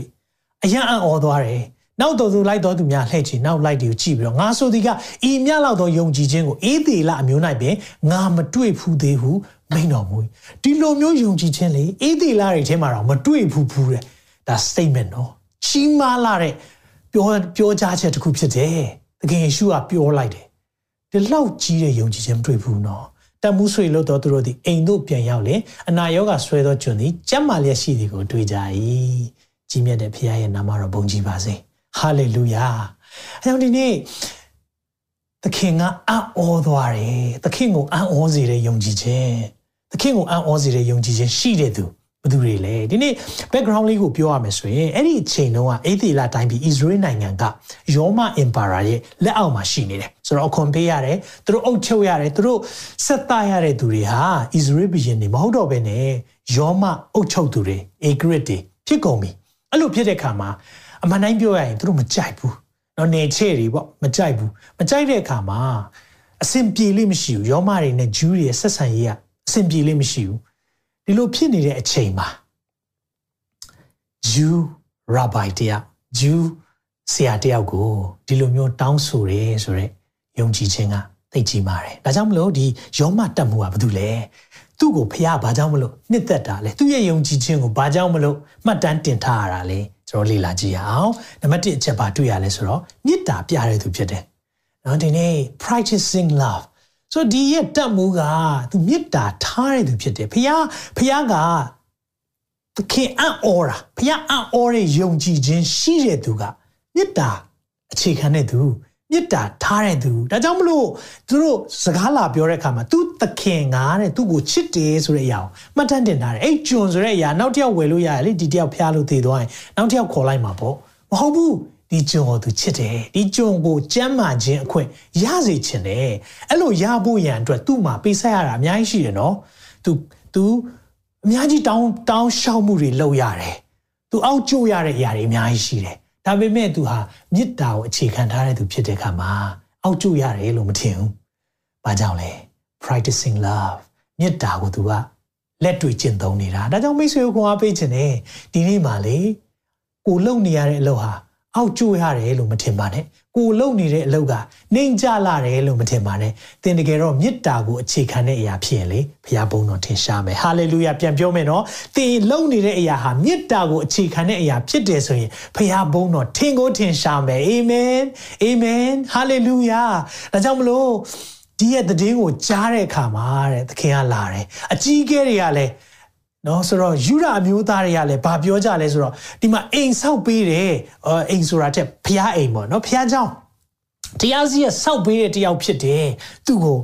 အယံအံ့ဩသွားတယ်နောက်တော်သူလိုက်တော်သူများလှည့်ချင်နောက်လိုက်တွေကိုကြည့်ပြီးတော့ငါဆိုသည်ကဤမြလောက်သောယုံကြည်ခြင်းကိုအေးသေးလအမျိုး၌ပင်ငါမတွေ့ဘူးသေးဟုမိန်တော်မူဒီလိုမျိုးယုံကြည်ခြင်းလေအေးသေးလတွေထဲမှာတော့မတွေ့ဘူးဘူးတဲ့ဒါ statement နော်ကြီးမားလာတဲ့ ပြောပြောကြားချက်တစ်ခုဖြစ်တယ်။သခင်ယေရှုကပြောလိုက်တယ်။ဒီလောက်ကြီးတဲ့ယုံကြည်ခြင်းမတွေ့ဘူးနော်။တမှုဆွေလို့တော့သူတို့ဒီအိမ်တို့ပြန်ရောက်လေအနာရောဂါဆွဲသောကျွန်သည်ကျမ်းမာလျက်ရှိသည်ကိုတွေ့ကြ၏။ကြီးမြတ်တဲ့ဖခင်ရဲ့နာမတော်ဘုန်းကြီးပါစေ။ဟာလေလုယာ။အဲကြောင့်ဒီနေ့သခင်ကအံ့ဩသွားတယ်။သခင်ကိုအံ့ဩစေတဲ့ယုံကြည်ခြင်း။သခင်ကိုအံ့ဩစေတဲ့ယုံကြည်ခြင်းရှိတဲ့သူ။ ဘသူတွေလဲဒီနေ့ background လေးကိုပြောရမယ်ဆိုရင်အဲ့ဒီအချိန်တုန်းကအေသေလတိုင်းပြည် Israel နိုင်ငံကယောမ Empire ရဲ့လက်အောက်မှာရှိနေတယ်ဆိုတော့အခွန်ပေးရတယ်သူတို့အုပ်ချုပ်ရတယ်သူတို့ဆက်သားရတဲ့သူတွေဟာ Israel ဘီရင်တွေမဟုတ်တော့ဘဲနဲ့ယောမအုပ်ချုပ်သူတွေ Agrit တွေဖြစ်ကုန်ပြီအဲ့လိုဖြစ်တဲ့ခါမှာအမှန်တိုင်းပြောရရင်သူတို့မကြိုက်ဘူးတော့နေချေတွေပေါ့မကြိုက်ဘူးမကြိုက်တဲ့အခါမှာအဆင်ပြေလိမ့်မရှိဘူးယောမတွေနဲ့ဂျူးတွေဆက်ဆံရေးကအဆင်ပြေလိမ့်မရှိဘူး ဒီလိုဖြစ်နေတဲ့အချိန်မှာ Jew rabbi တယောက် Jew ဆရာတယောက်ကိုဒီလိုမျိုးတောင်းဆိုရဲဆိုတော့ယုံကြည်ခြင်းကသိကြီးမာတယ်။ဒါကြောင့်မလို့ဒီယောမတက်မှုကဘာလို့လဲ။သူ့ကိုဖះဘာကြောင့်မလို့နှစ်သက်တာလဲ။သူ့ရဲ့ယုံကြည်ခြင်းကိုဘာကြောင့်မလို့မှတ်တမ်းတင်ထားရတာလဲ။ကျွန်တော်လေ့လာကြည့်ရအောင်။နံပါတ်1အချက်ပါတွေ့ရလဲဆိုတော့မေတ္တာပြတဲ့သူဖြစ်တယ်။နော်ဒီနေ့ practicing love ဆိုဒီရဲ့တတ်မှုကသူမေတ္တာထားတဲ့သူဖြစ်တယ်ဖះဖះကသခင်အံ့ဩတာဖះအံ့ဩတဲ့ယုံကြည်ခြင်းရှိတဲ့သူကမေတ္တာအခြေခံတဲ့သူမေတ္တာထားတဲ့သူဒါကြောင့်မလို့သူတို့စကားလာပြောတဲ့အခါမှာသူသခင်ငါတဲ့သူ့ကိုချစ်တယ်ဆိုတဲ့အရာကိုမှတ်တမ်းတင်ထားတယ်အဲ့ဂျွန်ဆိုတဲ့အရာနောက်တစ်ယောက်ဝယ်လို့ရတယ်လေဒီတစ်ယောက်ဖျားလို့တည်သွားရင်နောက်တစ်ယောက်ခေါ်လိုက်မှာပေါ့မဟုတ်ဘူး ဒီကြုံကိုသူချစ်တယ်ဒီကြုံကိုကြမ်းမာခြင်းအခွင့်ရစေချင်တယ်အဲ့လိုရဖို့ရန်အတွက်သူ့မှာပေးဆက်ရတာအများကြီးရှိတယ်နော်သူသူအများကြီးတောင်းတောင်းရှောက်မှုတွေလုပ်ရတယ်သူအောက်ကျရတဲ့အရာတွေအများကြီးရှိတယ်ဒါပေမဲ့သူဟာမေတ္တာကိုအခြေခံထားတဲ့သူဖြစ်တဲ့အခါမှာအောက်ကျရတယ်လို့မထင်ဘူးဘာကြောင့်လဲ practicing love မေတ္တာကိုသူကလက်တွေ့ကျင့်သုံးနေတာဒါကြောင့်မိတ်ဆွေကိုခွန်အားပေးခြင်းနဲ့ဒီနေ့မှလေကိုလုံနေရတဲ့အလုပ်ဟာ အောက်ကျိုးရတယ်လို့မထင်ပါနဲ့ကိုလုံနေတဲ့အလုပ်ကနှိမ်ကြလာတယ်လို့မထင်ပါနဲ့သင်တကယ်တော့မေတ္တာကိုအခြေခံတဲ့အရာဖြစ်ရင်လေဘုရားဘုန်းတော်ထင်ရှားမယ်ဟာလေလုယာပြန်ပြောမယ်နော်သင်လုံနေတဲ့အရာဟာမေတ္တာကိုအခြေခံတဲ့အရာဖြစ်တယ်ဆိုရင်ဘုရားဘုန်းတော်ထင်ကိုထင်ရှားမယ်အာမင်အာမင်ဟာလေလုယာဒါကြောင့်မလို့ဒီရဲ့တည်င်းကိုကြားတဲ့အခါမှာတဲ့သခင်ကလာတယ်အကြီးအကဲတွေကလည်း နော်ဆိုတော့ယူရအမျိုးသားတွေကလည်းဘာပြောကြလဲဆိုတော့ဒီမှာအိမ်ဆောက်ပေးတယ်အိမ်ဆိုတာတဲ့ဖျားအိမ်ပေါ့နော်ဖျားเจ้าတရားစီရဆောက်ပေးတဲ့တယောက်ဖြစ်တယ်သူ့ကို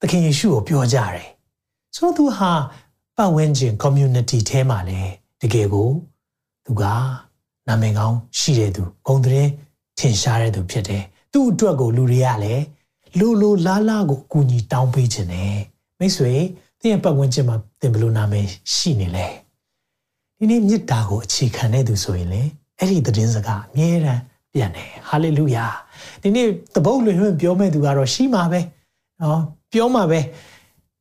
သခင်ယေရှုကိုပြောကြတယ်ဆိုတော့သူဟာပတ်ဝန်းကျင် community ထဲမှာလေတကယ်ကိုသူကနာမည်ကောင်းရှိတဲ့သူဂုံတဲ့ထင်ရှားတဲ့သူဖြစ်တယ်သူ့အတွက်ကိုလူတွေကလည်းလိုလိုလားလားကိုအကူအညီတောင်းပေးခြင်းနဲ့မိတ်ဆွေ သင်ရဲ့ပတ်ဝန်းကျင်မှာသင်ဘယ်လိုနာမည်ရှိနေလဲဒီနေ့မေတ္တာကိုအခြေခံတဲ့သူဆိုရင်လေအဲ့ဒီသတင်းစကားအမြဲတမ်းပြန်တယ်ဟာလေလုယာဒီနေ့တပုတ်လွင်လွင်ပြောမဲ့သူကတော့ရှိမှာပဲနော်ပြောမှာပဲ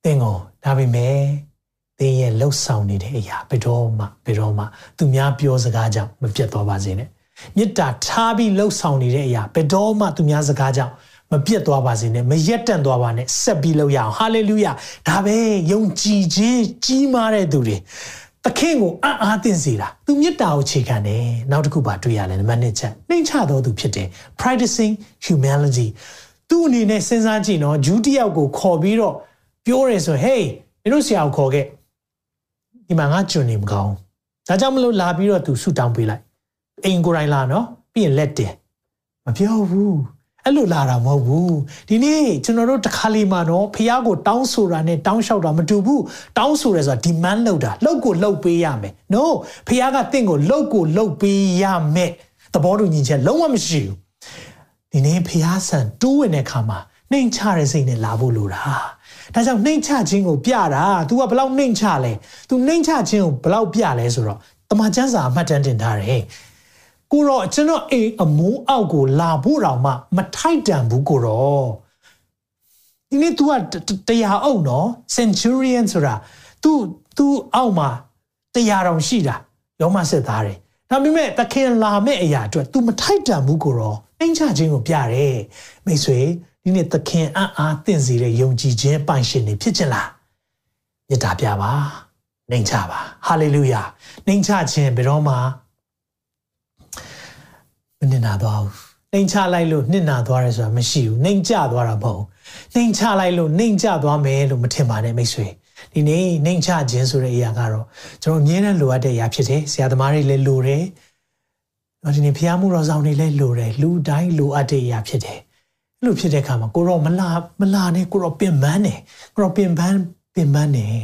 သင်ကိုဒါပေမဲ့သင်ရဲ့လှုပ်ဆောင်နေတဲ့အရာဘယ်တော့မှဘယ်တော့မှသူများပြောစကားကြောင့်မပြတ်သွားပါစေနဲ့မေတ္တာထားပြီးလှုပ်ဆောင်နေတဲ့အရာဘယ်တော့မှသူများစကားကြောင့် မပြတ်သွားပါစေနဲ့မရက်တန့်သွားပါနဲ့ဆက်ပြီးလုပ်ရအောင်ဟာလေလုယာဒါပဲယုံကြည်ခြင်းကြီးမားတဲ့သူတွေသခင်ကိုအံ့အားသင့်စေတာသူမေတ္တာကိုခြေခံတယ်နောက်တစ်ခုပါတွေ့ရလဲနံပါတ်1ချက်နှိမ်ချတော်သူဖြစ်တယ် practicing humility သူ့အနေနဲ့စဉ်းစားကြည့်နော်ဂျူးတယောက်ကိုခေါ်ပြီးတော့ပြောရဲဆို hey မင်းတို့ဆရာကိုခေါ်ခဲ့ဒီမှာငါကျွန်နေမကောင်းဒါကြောင့်မလို့လာပြီးတော့သူဆူတောင်းပေးလိုက်အိမ်ကိုယ်တိုင်လာနော်ပြီးရင်လက်တင်မပြောဘူး အဲ့လိုလာတာမဟုတ်ဘူးဒီနေ့ကျွန်တော်တို့တခါလေးမှာတော့ဖះကိုတောင်းဆိုတာနဲ့တောင်းလျှောက်တာမတူဘူးတောင်းဆိုရဲဆိုတာ demand လုပ်တာလောက်ကိုလောက်ပေးရမယ် no ဖះကတင့်ကိုလောက်ကိုလောက်ပေးရမယ်သဘောတူညီချက်လုံးဝမရှိဘူးဒီနေ့ဖះဆန်တိုးဝင်တဲ့ခါမှာနှိမ်ချတဲ့စိတ်နဲ့လာဖို့လိုတာဒါကြောင့်နှိမ်ချခြင်းကိုပြတာ तू ကဘလောက်နှိမ်ချလဲ तू နှိမ်ချခြင်းကိုဘလောက်ပြလဲဆိုတော့တမန်ကျမ်းစာအမှတ်တမ်းတင်ထားတယ် ကိုတော့ကျွန်တော်အိမ်အမိုးအောက်ကိုလာဖို့တောင်မှမထိုက်တန်ဘူးကိုတော့ဒီနေ့ तू ကတရားအုပ်နော် centurion ဆိုတာ तू तू အောက်မှာတရားတော်ရှိတာရောမစစ်သားတယ်ဒါပေမဲ့တခင်လာမဲ့အရာအတွက် तू မထိုက်တန်ဘူးကိုတော့နှိမ်ချခြင်းကိုပြတယ်မိတ်ဆွေဒီနေ့သခင်အံ့အားသင့်စေတဲ့ယုံကြည်ခြင်းပိုင်ရှင်တွေဖြစ်ခြင်းလားမေတ္တာပြပါနှိမ်ချပါဟာလေလုယာနှိမ်ချခြင်းဘယ်တော့မှမ နစ်နာသွားဘူးနှိမ်ချလိုက်လို့နှစ်နာသွားရဲဆိုတာမရှိဘူးနှိမ်ချသွားတာမဟုတ်နှိမ်ချလိုက်လို့နှိမ်ချသွားမယ်လို့မထင်ပါနဲ့မိတ်ဆွေဒီနေ့နှိမ်ချခြင်းဆိုတဲ့အရာကတော့ကျွန်တော်အမြဲတမ်းလိုအပ်တဲ့အရာဖြစ်တယ်ဆရာသမားတွေလည်းလိုတယ်တော့ဒီနေ့ဖျားမှုတော်ဆောင်တွေလည်းလိုတယ်လူတိုင်းလိုအပ်တဲ့အရာဖြစ်တယ်အဲ့လိုဖြစ်တဲ့အခါမှာကိုရောမလာမလာနဲ့ကိုရောပင်ပန်းတယ်ကိုရောပင်ပန်းပင်ပန်းတယ်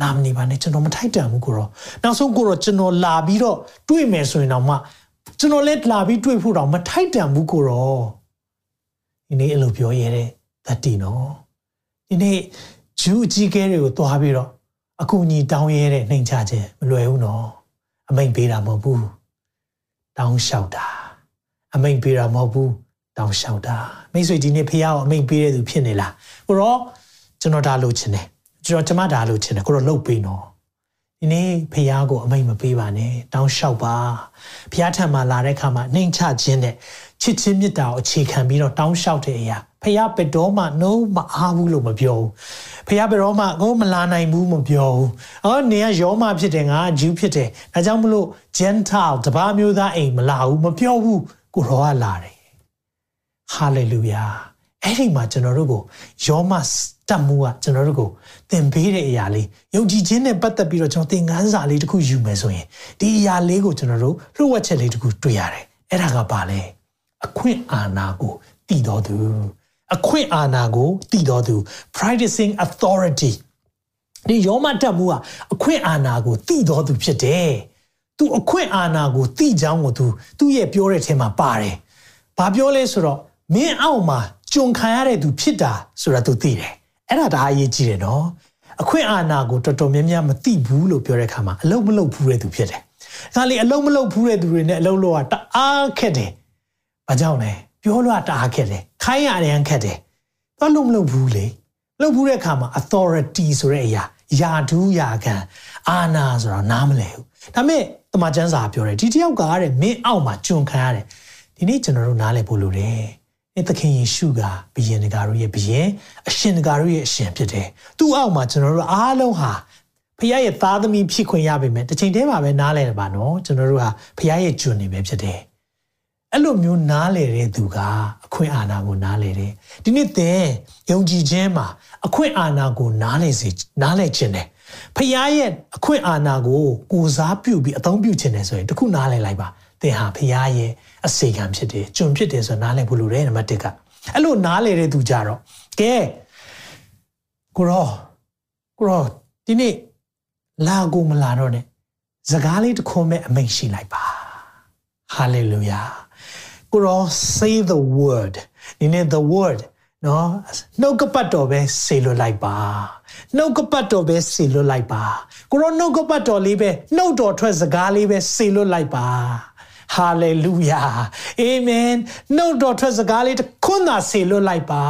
လာမနေပါနဲ့ကျွန်တော်မထိုက်တန်ဘူးကိုရောနောက်ဆုံးကိုရောကျွန်တော်လာပြီးတော့တွေ့မယ်ဆိုရင်တော့မှ ကျွန်တော်လည်းလာပြီးတွေ့ဖို့တော့မထိုက်တန်ဘူးကိုရောဒီနေ့အဲ့လိုပြောရတဲ့တတိနော်ဒီနေ့ဂျူးအကြီးကဲတွေကိုတွားပြီးတော့အကူအညီတောင်းရတဲ့နှိမ်ချခြင်းမလွယ်ဘူးနော်အမိန်ပေးတာမဟုတ်ဘူးတောင်းလျှောက်တာအမိန်ပေးတာမဟုတ်ဘူးတောင်းလျှောက်တာမိတ်ဆွေဒီနေ့ဖះကိုအမိန်ပေးတဲ့သူဖြစ်နေလားကိုရောကျွန်တော်ဒါလိုချင်တယ်ကျွန်တော်ကျမဒါလိုချင်တယ်ကိုရောလှုပ်ပေးနော် ဒီနေ့ဖះကိုအမိန်မပေးပါနဲ့တောင်းလျှောက်ပါဖះထံမှာလာတဲ့အခါမှာနှိမ်ချခြင်းနဲ့ချစ်ချင်းမေတ္တာကိုအခြေခံပြီးတော့တောင်းလျှောက်တဲ့အရာဖះဘယ်တော့မှ no မအားဘူးလို့မပြောဘူးဖះဘယ်တော့မှကိုမလာနိုင်ဘူးမပြောဘူးအော်နေကယောမဖြစ်တယ်ငါဂျူးဖြစ်တယ်ဒါကြောင့်မလို့ gentile တပါးမျိုးသားအိမ်မလာဘူးမပြောဘူးကိုရောကလာတယ်ဟာလေလုယာ အဲ့ဒီမှာကျွန်တော်တို့ကိုယောမတတ်မှုကကျွန်တော်တို့ကိုသင်ပေးတဲ့အရာလေးယုံကြည်ခြင်းနဲ့ပတ်သက်ပြီးတော့ကျွန်တော်သင်ခန်းစာလေးတစ်ခုယူမယ်ဆိုရင်ဒီအရာလေးကိုကျွန်တော်တို့လှုပ်ဝက်ချက်လေးတစ်ခုတွေ့ရတယ်အဲ့ဒါကဘာလဲအခွင့်အာဏာကိုတည်တော်သူအခွင့်အာဏာကိုတည်တော်သူ practicing authority ဒီယောမတတ်မှုကအခွင့်အာဏာကိုတည်တော်သူဖြစ်တယ်သူအခွင့်အာဏာကိုတည်ကြောင်းကိုသူသူ့ရဲ့ပြောတဲ့ထဲမှာပါတယ်ဘာပြောလဲဆိုတော့မင်းအောက်မှာကြုံခံရတဲ့သူဖြစ်တာဆိုတာသူသိတယ်အဲ့ဒါဒါအရေးကြီးတယ်နော်အခွင့်အာဏာကိုတော်တော်များများမသိဘူးလို့ပြောတဲ့အခါမှာအလုံးမလုံးဘူးတဲ့သူဖြစ်တယ်ဒါလေအလုံးမလုံးဘူးတဲ့သူတွေနဲ့အလုံးလို့ကတအားခက်တယ်ဘာကြောင့်လဲပြောလို့ကတအားခက်တယ်ခိုင်းရတယ်ခက်တယ်တော့လုံးမလုံးဘူးလေလုံးဘူးတဲ့အခါမှာ authority ဆိုတဲ့အရာယာဒူးယာခံအာဏာဆိုတော့နားမလဲဘူးဒါပေမဲ့တမန်ကျမ်းစာပြောတယ်ဒီတယောက်ကတဲ့မင်းအောက်မှာကြုံခံရတယ်ဒီနေ့ကျွန်တော်တို့နားလည်ဖို့လိုတယ်။ အဲသခင်ယေရှုကဘုရင်တကာတို့ရဲ့ဘုရင်အရှင်တကာတို့ရဲ့အရှင်ဖြစ်တယ်။သူ့အောက်မှာကျွန်တော်တို့အားလုံးဟာဖခင်ရဲ့သားသမီးဖြစ်ခွင့်ရပေမဲ့တစ်ချိန်တည်းမှာပဲနားလည်တယ်ပါနော်။ကျွန်တော်တို့ဟာဖခင်ရဲ့ကျွန်နေပဲဖြစ်တယ်အဲ့လိုမျိုးနားလေတဲ့သူကအခွင့်အာဏာကိုနားလေတယ်ဒီနေ့သင်ယုံကြည်ခြင်းမှာအခွင့်အာဏာကိုနားလေစေနားလေခြင်းတယ်ဖခင်ရဲ့အခွင့်အာဏာကိုကိုစားပြုပြီးအသုံးပြုခြင်းတယ်ဆိုရင်တခုနားလေလိုက်ပါသင်ဟာဖခင်ရဲ့ အစေခံဖြစ်တယ်ကျွန်ဖြစ်တယ်ဆိုနားလေဖို့လိုတယ်နံပါတ်1ကအဲ့လိုနားလေတဲ့သူကြတော့ကဲကိုရောကိုရောဒီနေ့လာကိုမလာတော့နဲ့စကားလေးတစ်ခွန်းမဲ့အမိန့်ရှိလိုက်ပါဟာလေလုယာကိုရော say the word ဒီနေ့ the word နော်နှုတ်ကပတ်တော်ပဲဆေလွတ်လိုက်ပါနှုတ်ကပတ်တော်ပဲဆေလွတ်လိုက်ပါကိုရောနှုတ်ကပတ်တော်လေးပဲနှုတ်တော်ထွက်စကားလေးပဲဆေလွတ်လိုက်ပါ ဟာလေလုယာအာမင်နှုတ်တော်ထွက်စကားလေးတစ်ခွန်းသာဆေလွတ်လိုက်ပါ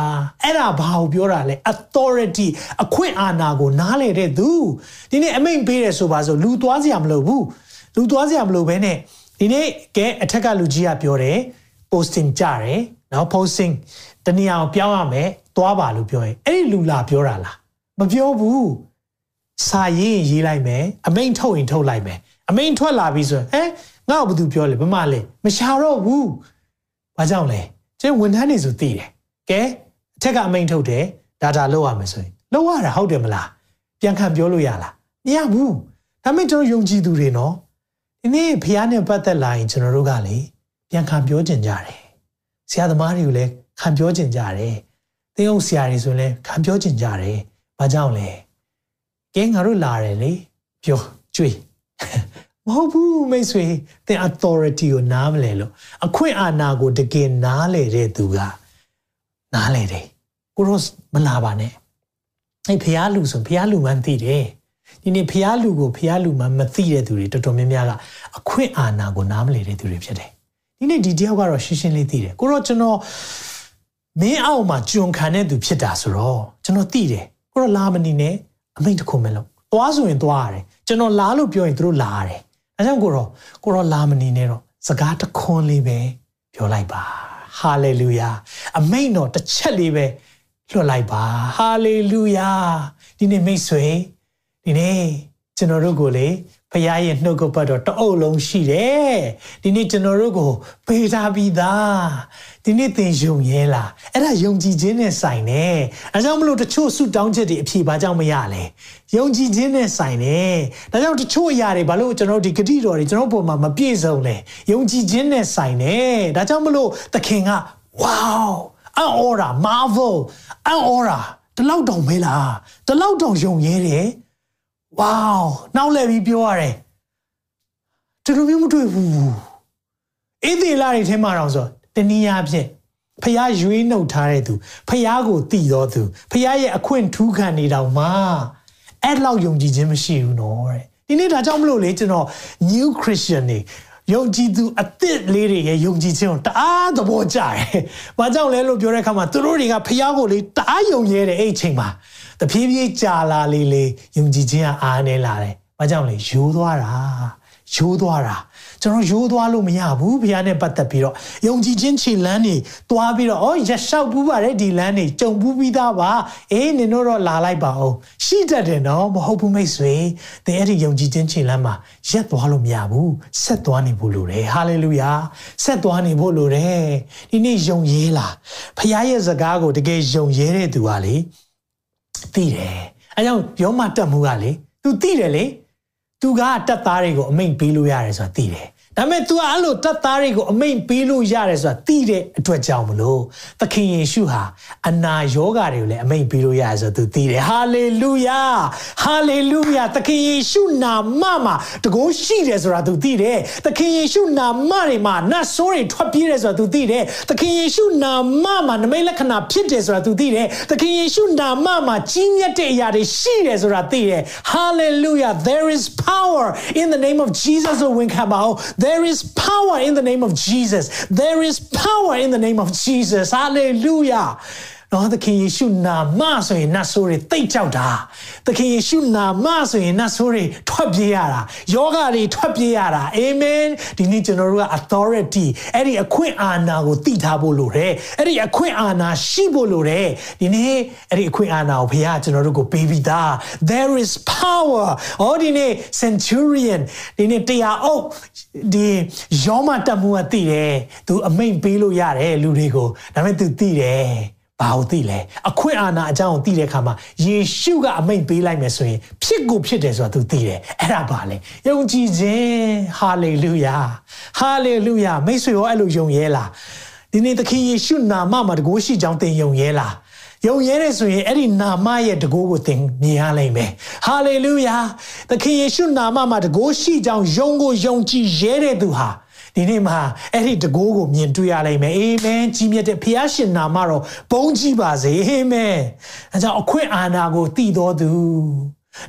အဲ့ဒါဘာကိုပြောတာလဲ authority အခွင့်အာဏာကိုနားလေတဲ့သူဒီနေ့အမိန့်ပေးတယ်ဆိုပါဆိုလူသွားစရာမလိုဘူးလူသွားစရာမလိုဘဲနဲ့ဒီနေ့ကဲအထက်ကလူကြီးကပြောတယ် posting ကြတယ်နော် posting တနည်းအောင်ပြောင်းရမယ်သွားပါလို့ပြောရင်အဲ့ဒီလူလာပြောတာလားမပြောဘူးစာရေးရေးလိုက်မယ်အမိန်ထုတ်ရင်ထုတ်လိုက်မယ်အမိန်ထွက်လာပြီဆိုရင်ဟဲ ငါ့ကိုဘာသူပြောလဲဘမလဲမရှာတော့ဘူးဘာကြောင့်လဲကျင်းဝန်ထမ်းနေဆိုသိတယ်ကဲအထက်ကအမိန်ထုတ်တယ်ဒါတာလောက်ရမယ်ဆိုရင်လောက်ရတာဟုတ်တယ်မလားပြန်ခံပြောလို့ရလားမရဘူးဒါပေမဲ့ကျွန်တော်ယုံကြည်သူတွေနော်ဒီနေ့ဖះနဲ့ပတ်သက်လာရင်ကျွန်တော်တို့ကလေပြန်ခံပြောကြင်ကြတယ်ဆရာသမားတွေကိုလည်းခံပြောကြင်ကြတယ်သင်းအောင်ဆရာတွေဆိုရင်လည်းခံပြောကြင်ကြတယ်ဘာကြောင့်လဲကဲငါတို့လာတယ်လေပြောကြွေး မဟုတ်ဘူးမိတ်ဆွေသင် authority ကိုနားမလဲလို့အခွင့်အာဏာကိုတကယ်နားလေတဲ့သူကနားလေတယ်ကိုရောမလာပါနဲ့အဲ့ဖះလူဆိုဖះလူမှန်းသိတယ်ဒီနေ့ဖះလူကိုဖះလူမှမသိတဲ့သူတွေတော်တော်များများကအခွင့်အာဏာကိုနားမလဲတဲ့သူတွေဖြစ်တယ်ဒီနေ့ဒီတယောက်ကတော့ရှင်းရှင်းလေးသိတယ်ကိုရောကျွန်တော်မင်းအောက်မှာကျွန်ခံတဲ့သူဖြစ်တာဆိုတော့ကျွန်တော်သိတယ်ကိုရောလာမနေနဲ့အမိန့်တစ်ခုမလို့သွားဆိုရင်သွားရတယ်ကျွန်တော်လာလို့ပြောရင်သူတို့လာရတယ် အဲကြောင့်ကိုရောကိုရောလာမနေနဲ့တော့စကားတစ်ခွန်းလေးပဲပြောလိုက်ပါဟာလေလုယာအမိန့်တော်တစ်ချက်လေးပဲလွှတ်လိုက်ပါဟာလေလုယာဒီနေ့မိတ်ဆွေဒီနေ့ကျွန်တော်တို့ကိုလေ ဖခင်ရဲ့နှုတ်ကပတ်တော်တအုပ်လုံးရှိတယ်ဒီနေ့ကျွန်တော်တို့ကိုပေးထားပြီးသားဒီနေ့သင်ယုံရဲလားအဲ့ဒါယုံကြည်ခြင်းနဲ့ဆိုင်တယ်အဲကြောင့်မလို့တချို့ဆုတောင်းချက်တွေအဖြေဘာကြောင့်မရလဲယုံကြည်ခြင်းနဲ့ဆိုင်တယ်ဒါကြောင့်တချို့အရာတွေဘာလို့ကျွန်တော်ဒီဂတိတော်တွေကျွန်တော်ပုံမှာမပြည့်စုံလဲယုံကြည်ခြင်းနဲ့ဆိုင်တယ်ဒါကြောင့်မလို့သခင်က wow အော်ရာ marvel အော်ရာတလောက်တောင်မဲလားတလောက်တောင်ယုံရဲတယ် ဝေါနောက်လည်းပြီးပြောရတယ်သူတို့မျိုးမတွေ့ဘူးအေးသေးလာတွေထဲမှာတော့ဆိုတနည်းအားဖြင့်ဖះရွေးနှုတ်ထားတဲ့သူဖះကိုတည်တော်သူဖះရဲ့အခွင့်ထူးခံနေတောင်မှအဲ့လောက်ယုံကြည်ခြင်းမရှိဘူးနော်တဲ့ဒီနေ့ဒါကြောင့်မလို့လေကျွန်တော် new christian နေယုံကြည်သူအသစ်လေးတွေရဲ့ယုံကြည်ခြင်းကိုတအားသဘောကျတယ်။ဘာကြောင့်လဲလို့ပြောတဲ့အခါမှာသူတို့တွေကဖះကိုလေတအားယုံရဲတဲ့အဲ့အချိန်မှာ တဖြည်းဖြည်းကြာလာလေးလေးယုံကြည်ခြင်းကအားနေလာတယ်။ဘာကြောင့်လဲရိုးသွားတာရိုးသွားတာကျွန်တော်ရိုးသွားလို့မရဘူးဘုရားနဲ့ပတ်သက်ပြီးတော့ယုံကြည်ခြင်းခြေလမ်းတွေသွားပြီးတော့ဩရလျှောက်ပူးပါတယ်ဒီလမ်းတွေကြုံပူးပြီးသားပါအေးနင်တို့တော့လာလိုက်ပါအောင်ရှိတတ်တယ်နော်မဟုတ်ဘူးမိတ်ဆွေသင်အဲ့ဒီယုံကြည်ခြင်းခြေလမ်းမှာရက်သွားလို့မရဘူးဆက်သွားနေဖို့လိုတယ်ဟာလေလုယာဆက်သွားနေဖို့လိုတယ်ဒီနေ့ယုံရဲလားဘုရားရဲ့စကားကိုတကယ်ယုံရဲတဲ့သူကလေ သိတယ်အဲကြောင့်ယောမတက်မှုကလေ तू သိတယ်လေသူကတက်သားတွေကိုအမိန်ပေးလို့ရတယ်ဆိုတာသိတယ် ဒါပေမဲ့ तू ကအဲ့လိုတက်သားတွေကိုအမိန်ပေးလို့ရတယ်ဆိုတာသိတဲ့အတွက်ကြောင့်မလို့သခင်ယေရှုဟာအနာယောဂါတွေကိုလည်းအမိန်ပေးလို့ရတယ်ဆိုတော့ तू သိတယ်ဟာလေလုယာဟာလေလုယာသခင်ယေရှုနာမမှာတကုန်းရှိတယ်ဆိုတာ तू သိတယ်သခင်ယေရှုနာမတွေမှာနတ်ဆိုးတွေထွက်ပြေးတယ်ဆိုတာ तू သိတယ်သခင်ယေရှုနာမမှာနမိတ်လက္ခဏာဖြစ်တယ်ဆိုတာ तू သိတယ်သခင်ယေရှုနာမမှာကြီးမြတ်တဲ့အရာတွေရှိတယ်ဆိုတာသိတယ် hallelujah there is power in the name of Jesus ဆိုဝင်ခံပါအောင် there is power in the name of Jesus. There is power in the name of Jesus. Hallelujah နော်သခင်ယေရှုနာမဆိုရင်နတ်ဆိုးတွေတိတ်ကြောက်တာသခင်ယေရှုနာမဆိုရင်နတ်ဆိုးတွေထွက်ပြေးရတာယောဂတွေထွက်ပြေးရတာအာမင်ဒီနေ့ကျွန်တော်တို့က authority အဲ့ဒီအခွင့်အာဏာကိုသိထားဖို့လိုတယ်အဲ့ဒီအခွင့်အာဏာရှိဖို့လိုတယ်ဒီနေ့အဲ့ဒီအခွင့်အာဏာကိုဘုရားကျွန်တော်တို့ကိုပေးပြီးသား there is power ဟောဒီနေ့ centurion ဒီနေ့တရားအုပ်ဒီယောမတက်မှုကသိတယ်သူအမိန်ပေးလို့ရတယ်လူတွေကိုဒါပေမဲ့သူသိတယ် ဘာလို့သိလဲအခွင့်အာဏာအကြောင်းကိုသိတဲ့အခါမှာယေရှုကအမိန့်ပေးလိုက်မယ်ဆိုရင်ဖြစ်ကိုဖြစ်တယ်ဆိုတာ तू သိတယ်အဲ့ဒါပါလေယုံကြည်ခြင်းဟာလေလုယာဟာလေလုယာမိတ်ဆွေရောအဲ့လိုယုံရဲလားဒီနေ့သခင်ယေရှုနာမမှာတကိုးရှိကြောင်းသင်ယုံရဲလားယုံရဲတယ်ဆိုရင်အဲ့ဒီနာမရဲ့တကိုးကိုသင်မြင်ရလိမ့်မယ်ဟာလေလုယာသခင်ယေရှုနာမမှာတကိုးရှိကြောင်းယုံကိုယုံကြည်ရဲတဲ့သူဟာ ဒီနေ့မှာအဲ့ဒီတကိုးကိုမြင်တွေ့ရလိမ့်မယ်အာမင်ကြီးမြတ်တဲ့ဖခင်ရှင်နာမတော်ဘုန်းကြီးပါစေအာမင်အဲကြောင့်အခွင့်အာဏာကိုတည်တော်သူ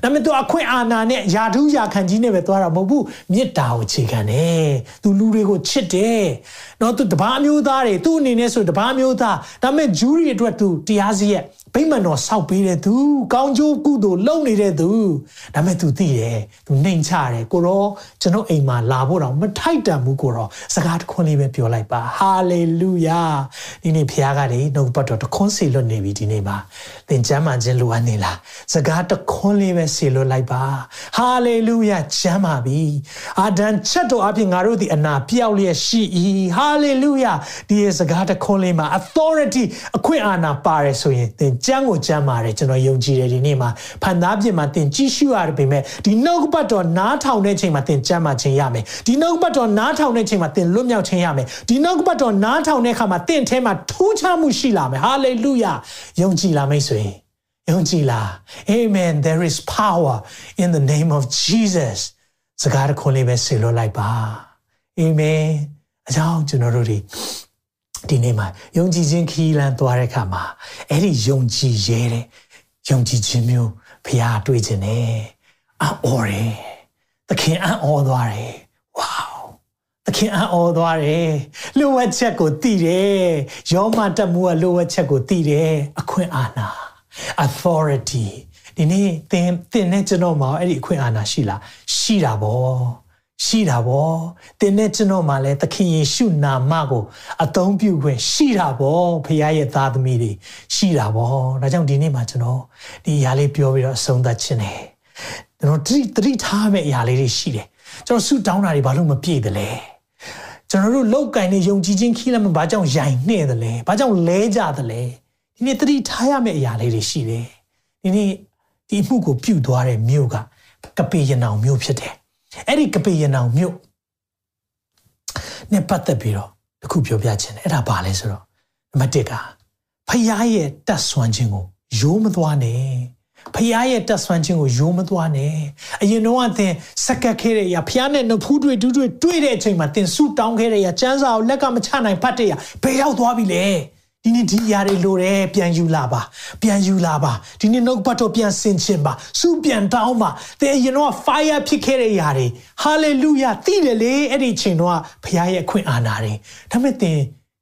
ဒါပေမဲ့သူအခွင့်အာဏာနဲ့ယာထုယာခံကြီးနဲ့ပဲသွားတာမဟုတ်ဘူးမေတ္တာကိုခြေခံတယ်သူလူတွေကိုချစ်တယ်နော်သူတပားမျိုးသားတွေသူ့အနေနဲ့ဆိုတပားမျိုးသားဒါပေမဲ့ဂျူးရီအတွက်သူတရားစီရဲ့ဗိမာန်တော်ဆောက်ပေးတဲ့သူကောင်းကျိုးကုသိုလ်လုပ်နေတဲ့သူဒါပေမဲ့သူသိတယ်သူနှိမ်ချတယ်ကိုရောကျွန်တော်အိမ်မှာလာဖို့တော့မထိုက်တန်ဘူးကိုရောစကားတစ်ခွန်းလေးပဲပြောလိုက်ပါဟာလေလုယာဒီနေ့ဖခင်ကလေနှုတ်ပတ်တော်တစ်ခွန်းစီလွတ်နေပြီဒီနေ့မှာသင်ကျမ်းမှခြင်းလိုအပ်နေလားစကားတစ်ခွန်းလေးပဲစီလွတ်လိုက်ပါဟာလေလုယာကျမ်းပါပြီအာဒံချက်တော်အပြင်ငါတို့ဒီအနာပြောက်လျက်ရှိ၏ဟာလေလုယာဒီရဲ့စကားတစ်ခွန်းလေးမှာ authority အခွင့်အာဏာပါတယ်ဆိုရင်သင်ကျမ်းကိုကျမ်းပါတယ်ကျွန်တော်ယုံကြည်တယ်ဒီနေ့မှာဖန်သားပြင်မှာသင်ကြည့်ရှုရတယ်ပေမဲ့ဒီနှုတ်ပတ်တော်နားထောင်တဲ့ချိန်မှာသင်ကျမ်းမှခြင်းရမယ်ဒီနှုတ်ပတ်တော်နားထောင်တဲ့ချိန်မှာသင်လွတ်မြောက်ခြင်းရမယ်ဒီနှုတ်ပတ်တော်နားထောင်တဲ့အခါမှာသင်ထဲမှာထူးခြားမှုရှိလာမယ်ဟာလေလုယာယုံကြည်လာမိတ်ဆွေယုံကြည်လား Amen there is power in the name of Jesus စကားတစ်ခွန်းလေးပဲဆေလို့လိုက်ပါ Amen အကြောင်းကျွန်တော်တို့ဒီ ဒီနေ့မှာယုံကြည်ခြင်းခီးလန်းသွားတဲ့အခါမှာအဲ့ဒီယုံကြည်ရဲတဲ့ယုံကြည်ခြင်းမျိုးဖရားတွေ့ခြင်းနဲ့အော်တယ်သခင်အံ့ဩသွားတယ်ဝေါသခင်အံ့ဩသွားတယ်လိုဝက်ချက်ကိုတည်တယ်ယောမတက်မှုကလိုဝက်ချက်ကိုတည်တယ်အခွင့်အာဏာ authority ဒီနေ့သင်သင်နဲ့ကျွန်တော်မှာအဲ့ဒီအခွင့်အာဏာရှိလားရှိတာဗော ရှိတာဗောတင်နဲ့ကျွန်တော်မှလည်းသခင်ယေရှုနာမကိုအသုံးပြုခွင့်ရှိတာဗောဖခင်ရဲ့သားသမီးတွေရှိတာဗောဒါကြောင့်ဒီနေ့မှာကျွန်တော်ဒီအရာလေးပြောပြီးတော့အဆုံးသတ်ခြင်းတယ်ကျွန်တော်တတိတတိထားမဲ့အရာလေးတွေရှိတယ်ကျွန်တော်ဆူတောင်းတာတွေဘာလို့မပြည့်တယ်လဲကျွန်တော်တို့လောက်ကင်နေယုံကြည်ခြင်းခီးလမ်းဘာကြောင့်ယိုင်နှဲ့တယ်လဲဘာကြောင့်လဲကြတယ်လဲဒီနေ့တတိထားရမယ့်အရာလေးတွေရှိတယ်ဒီနေ့ဒီမှုကိုပြုတ်သွားတဲ့မြို့ကကပေရနောင်မြို့ဖြစ်တယ် အဲ့ဒီကပေရနောင်မြို့နဲ့ပတ်သက်ပြီးတော့တခုပြောပြချင်တယ်အဲ့ဒါဘာလဲဆိုတော့နံပါတ်1ကဖခင်ရဲ့တတ်ဆွမ်းခြင်းကိုရိုးမသွားနဲ့ဖခင်ရဲ့တတ်ဆွမ်းခြင်းကိုရိုးမသွားနဲ့အရင်တော့အသင်စက်ကက်ခဲ့တဲ့အရာဖခင်နဲ့နှဖူးတွေ့တူးတွေ့တွေ့တဲ့အချိန်မှာသင်ဆူတောင်းခဲ့တဲ့အရာစမ်းစာကိုလက်ကမချနိုင်ဖတ်တဲ့အရာဘယ်ရောက်သွားပြီလဲ ဒီနေ့ဒီຢာတွေလိုတယ်ပြန်ယူလာပါပြန်ယူလာပါဒီနေ့နှုတ်ပတ်တော်ပြန်ဆင်ခြင်ပါစုပြန်တောင်းပါသင်ရင်တော့ fire ဖြစ်ခဲ့တဲ့ຢာတွေ hallelujah သိတယ်လေအဲ့ဒီချိန်တော့ဘုရားရဲ့အခွင့်အာဏာတွေဒါမဲ့သင်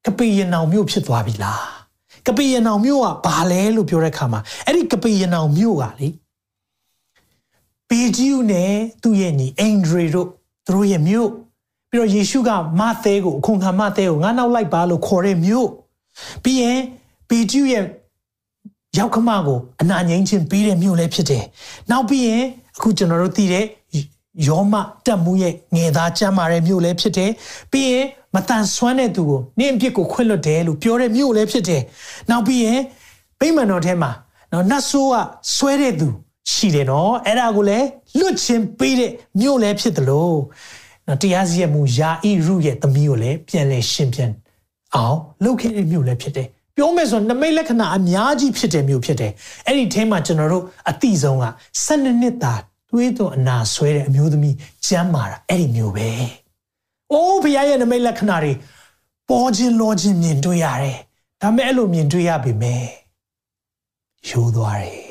ကပိယနောင်မြို့ဖြစ်သွားပြီလားကပိယနောင်မြို့ကဘာလဲလို့ပြောတဲ့အခါမှာအဲ့ဒီကပိယနောင်မြို့ကလေပေဂျီယူနဲ့သူ့ရဲ့ညီအင်ဒရီတို့သူတို့ရဲ့မြို့ပြီးတော့ယေရှုကမသဲကိုအခုခံမသဲကိုငါနောက်လိုက်ပါလို့ခေါ်တဲ့မြို့ ပြီးရင်ပေကျူရဲ့ရောက်ခမကိုအနာငိမ့်ခြင်းပေးတဲ့မြို့လည်းဖြစ်တယ်။နောက်ပြီးရင်အခုကျွန်တော်တို့သိတဲ့ယောမတက်မှုရဲ့ငယ်သားကျမ်းမာတဲ့မြို့လည်းဖြစ်တယ်။ပြီးရင်မတန်ဆွမ်းတဲ့သူကိုနင့်အပြစ်ကိုခွင့်လွတ်တယ်လို့ပြောတဲ့မြို့လည်းဖြစ်တယ်။နောက်ပြီးရင်ဗိမာန်တော်ထဲမှာနော်နတ်ဆိုးကဆွဲတဲ့သူရှိတယ်နော်။အဲ့ဒါကိုလည်းလွတ်ခြင်းပေးတဲ့မြို့လည်းဖြစ်တယ်လို့နော်တရားစီရင်မှုယာဣရုရဲ့သမီးကိုလည်းပြန်လဲရှင်းပြန် အောင်လုပ်ခဲ့တဲ့မြို့လည်းဖြစ်တယ်ပြောမယ်ဆိုနမိတ်လက္ခဏာအများကြီးဖြစ်တဲ့မြို့ဖြစ်တယ်အဲ့ဒီထဲမှာကျွန်တော်တို့အတိဆုံးက12နှစ်သားတွေးသွန်အနာဆွဲတဲ့အမျိုးသမီးကျမ်းမာတာအဲ့ဒီမြို့ပဲအိုးဘုရားရဲ့နမိတ်လက္ခဏာတွေပေါ်ခြင်းလောခြင်းမြင်တွေ့ရတယ်ဒါမဲ့အဲ့လိုမြင်တွေ့ရပြီမဲ့ရိုးသွားတယ်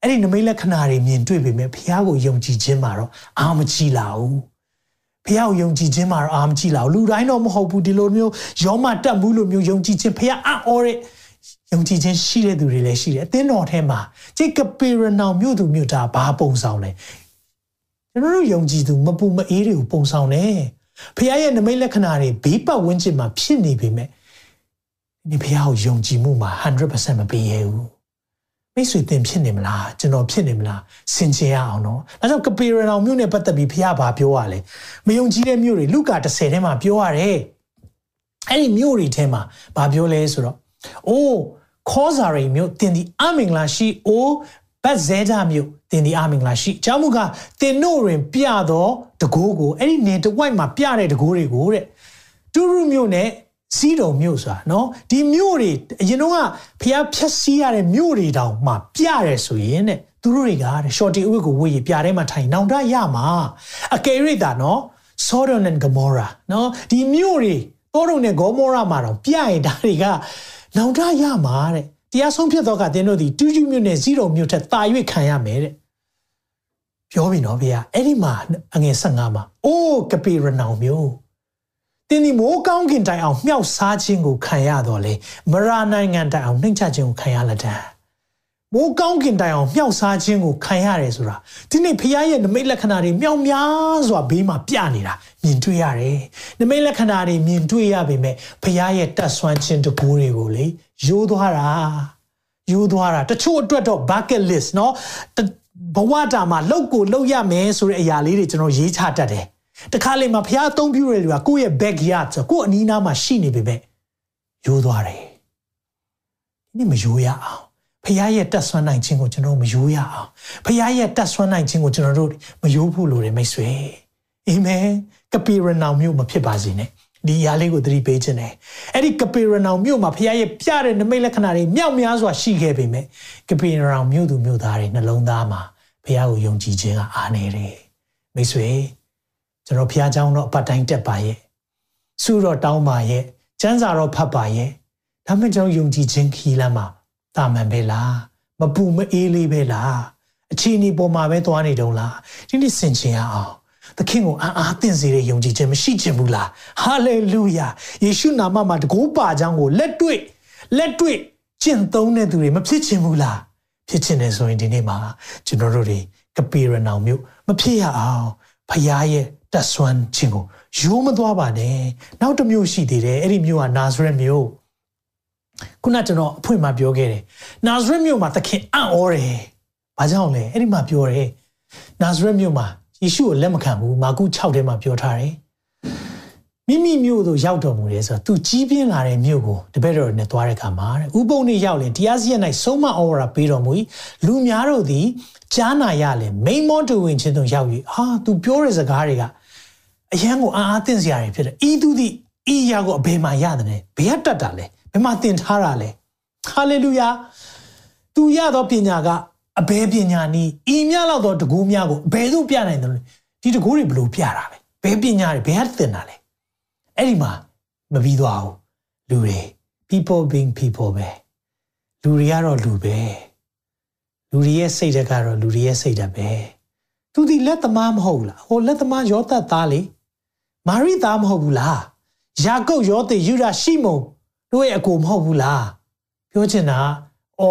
အဲ့ဒီနမိတ်လက္ခဏာတွေမြင်တွေ့ပြီမဲ့ဘုရားကိုယုံကြည်ခြင်းမှာတော့အာမကြီးလာဘူး ဖះကိုယုံကြည်ခြင်းမှာတော့အာမကြည့်လာဘူးလူတိုင်းတော့မဟုတ်ဘူးဒီလိုမျိုးယောမတက်မှုလိုမျိုးယုံကြည်ခြင်းဖះအံ့ဩတဲ့ယုံကြည်ခြင်းရှိတဲ့သူတွေလည်းရှိတယ်အသင်းတော်ထဲမှာဂျေကပေရနောင်မြို့သူမြို့သားဘာပုံဆောင်လဲကျွန်တော်တို့ယုံကြည်သူမပူမအေးတွေကိုပုံဆောင်တယ်ဖခင်ရဲ့နမိတ်လက္ခဏာတွေဘေးပတ်ဝန်းကျင်မှာဖြစ်နေပေမဲ့ဒီဖခင်ကိုယုံကြည်မှုမှာ100%မပေးရဘူး မိတ်ဆွေတင်ဖြစ်နေမလားကျွန်တော်ဖြစ်နေမလားစင်ကြယ်ရအောင်နော်ဒါကြောင့်ကပေရနောင်မြို့နဲ့ပတ်သက်ပြီးဖခင်ဘာပြောရလဲမယုံကြည်တဲ့မြို့တွေလူကာ30ထဲမှာပြောရတယ်အဲ့ဒီမြို့တွေထဲမှာဘာပြောလဲဆိုတော့အိုးခေါ်စာရိမြို့တင်ဒီအမင်္ဂလာရှိအိုးဘတ်ဇဲဒါမြို့တင်ဒီအမင်္ဂလာရှိအကြောင်းမူကားတင်တို့တွင်ပြတော့တကိုးကိုအဲ့ဒီနေတဝိုက်မှာပြတဲ့တကိုးတွေကိုတဲ့တူရုမြို့နဲ့ စီးတုံမြို့ဆိုတာနော်ဒီမြို့တွေအရင်တော့ကဖျားဖြက်စီးရတဲ့မြို့တွေတောင်မှပြရဲဆိုရင်တဲ့သူတို့တွေကတဲ့ shorty ဥကိုဝေးရပြထဲမှာထိုင်နောင်တရမှာအကယ်၍တာနော် Sodom and Gomorrah နော်ဒီမြို့တွေတောတုံနဲ့ဂေါမောရမှာတော့ပြရင်ဒါတွေကနောင်တရမှာတဲ့တရားဆုံးဖြစ်တော့ကတင်းတို့ဒီတူးကျူးမြို့နဲ့ဇီရုံမြို့ထက်တာ၍ခံရမယ်တဲ့ပြောပြီနော်ဗျာအဲ့ဒီမှာအငယ်15မှာအိုးကပေရနောင်မြို့ တင်းဒီမိုးကောင်းကင်တိုင်အောင်မြောက်စားခြင်းကိုခံရတော့လေမရာနိုင်ငံတိုင်အောင်နှိမ့်ချခြင်းကိုခံရလက်တံမိုးကောင်းကင်တိုင်အောင်မြောက်စားခြင်းကိုခံရတယ်ဆိုတာဒီနေ့ဖခင်ရဲ့နမိတ်လက္ခဏာတွေမြောက်များစွာဘေးမှာပြနေတာမြင်တွေ့ရတယ်နမိတ်လက္ခဏာတွေမြင်တွေ့ရပေမဲ့ဖခင်ရဲ့တတ်ဆွမ်းခြင်းတကူတွေကိုလေရိုးသွားတာရိုးသွားတာတချို့အတွက်တော့ bucket list เนาะဘဝတာမှာလောက်ကိုလောက်ရမယ်ဆိုတဲ့အရာလေးတွေကျွန်တော်ရေးချတတ်တယ် တခါလေမှာဖះအသုံးပြုရတဲ့လူကကိုယ့်ရဲ့ backyard ဆိုကိုယ့်အနီးနားမှာရှိနေပေမဲ့ရိုးသွားတယ်ဒီနေ့မရိုးရအောင်ဖះရဲ့တက်ဆွမ်းနိုင်ခြင်းကိုကျွန်တော်မယိုးရအောင်ဖះရဲ့တက်ဆွမ်းနိုင်ခြင်းကိုကျွန်တော်တို့မယိုးဖို့လိုတယ်မိတ်ဆွေအာမင်ကပီရနောင်မြို့မဖြစ်ပါစေနဲ့ဒီအရာလေးကိုသတိပေးခြင်းတယ်အဲ့ဒီကပီရနောင်မြို့မှာဖះရဲ့ပြတဲ့နမိတ်လက္ခဏာတွေမြောက်များစွာရှိခဲ့ပေမဲ့ကပီရနောင်မြို့သူမြို့သားတွေနှလုံးသားမှာဖះကိုယုံကြည်ခြင်းကအားနေတယ်မိတ်ဆွေ ကျွန်တော်ဖះเจ้าတော့အပတ်တိုင်းတက်ပါရဲ့စုတော့တောင်းပါရဲ့ကျမ်းစာတော့ဖတ်ပါရဲ့ဒါမှကျွန်တော်ယုံကြည်ခြင်းခီးလမ်းမှာတာမန်ပဲလားမပူမအေးလေးပဲလားအခြေအနေပေါ်မှာပဲသွားနေတုံးလားဒီနေ့ဆင်ခြင်ရအောင်သခင်ကိုအားအားသင့်စေတဲ့ယုံကြည်ခြင်းမရှိခြင်းဘူးလားဟာလေလုယာယေရှုနာမမှာတကိုးပါကြောင်းကိုလက်တွေ့လက်တွေ့ကျင့်သုံးတဲ့သူတွေမဖြစ်ခြင်းဘူးလားဖြစ်ခြင်းတယ်ဆိုရင်ဒီနေ့မှာကျွန်တော်တို့တွေကပေရနောင်မြို့မဖြစ်ရအောင်ဖခင်ရဲ့ တက်ဆွမ်းခြင်းကိုရိုးမသွားပါနဲ့နောက်တစ်မျိုးရှိသေးတယ်အဲ့ဒီမျိုးကနာဇရက်မျိုးခုနကျွန်တော်အဖွင့်မှာပြောခဲ့တယ်နာဇရက်မြို့မှာသခင်အံ့ဩတယ်ဘာကြောင့်လဲအဲ့ဒီမှာပြောတယ်နာဇရက်မြို့မှာယေရှုကိုလက်မခံဘူးမာကု6ထဲမှာပြောထားတယ်မိမိမြို့သို့ရောက်တော်မူတယ်ဆိုတော့သူကြီးပြင်းလာတဲ့မြို့ကိုတပည့်တော်နဲ့သွားတဲ့အခါမှာတဲ့ဥပုံနေရောက်လေတရားစီရင်၌ဆုံးမဩဝါဒပေးတော်မူ၏လူများတို့သည်ကြားနာရလေမိန်မောတူဝင်ခြင်းတို့ရောက်၍ဟာသူပြောတဲ့စကားတွေက အယံကိုအာအသင့်စရာတွေဖြစ်တယ်ဤသူသည်ဤရာကိုအဘယ်မှာရတယ်လဲဘယ်ကတတ်တာလဲဘယ်မှာသင်ထားတာလဲဟာလေလုယာသူရသောပညာကအဘယ်ပညာနည်းဤမြလောက်သောတကူများကိုဘယ်သို့ပြနိုင်တယ်လဲဒီတကူတွေဘယ်လိုပြတာလဲဘယ်ပညာတွေဘယ်ကသင်တာလဲအဲ့ဒီမှာမပြီးသွားဘူးလူတွေ people being people ပဲလူတွေကတော့လူပဲလူတွေရဲ့စိတ်ဓာတ်ကတော့လူတွေရဲ့စိတ်ဓာတ်ပဲသူဒီလက်သမားမဟုတ်လားဟိုလက်သမားယောသတ်သားလေ မာရိသားမဟုတ်ဘူးလားယာကုပ်ယောသေယူဒရှိမုန်တို့ရဲ့အကိုမဟုတ်ဘူးလားပြောချင်တာဩ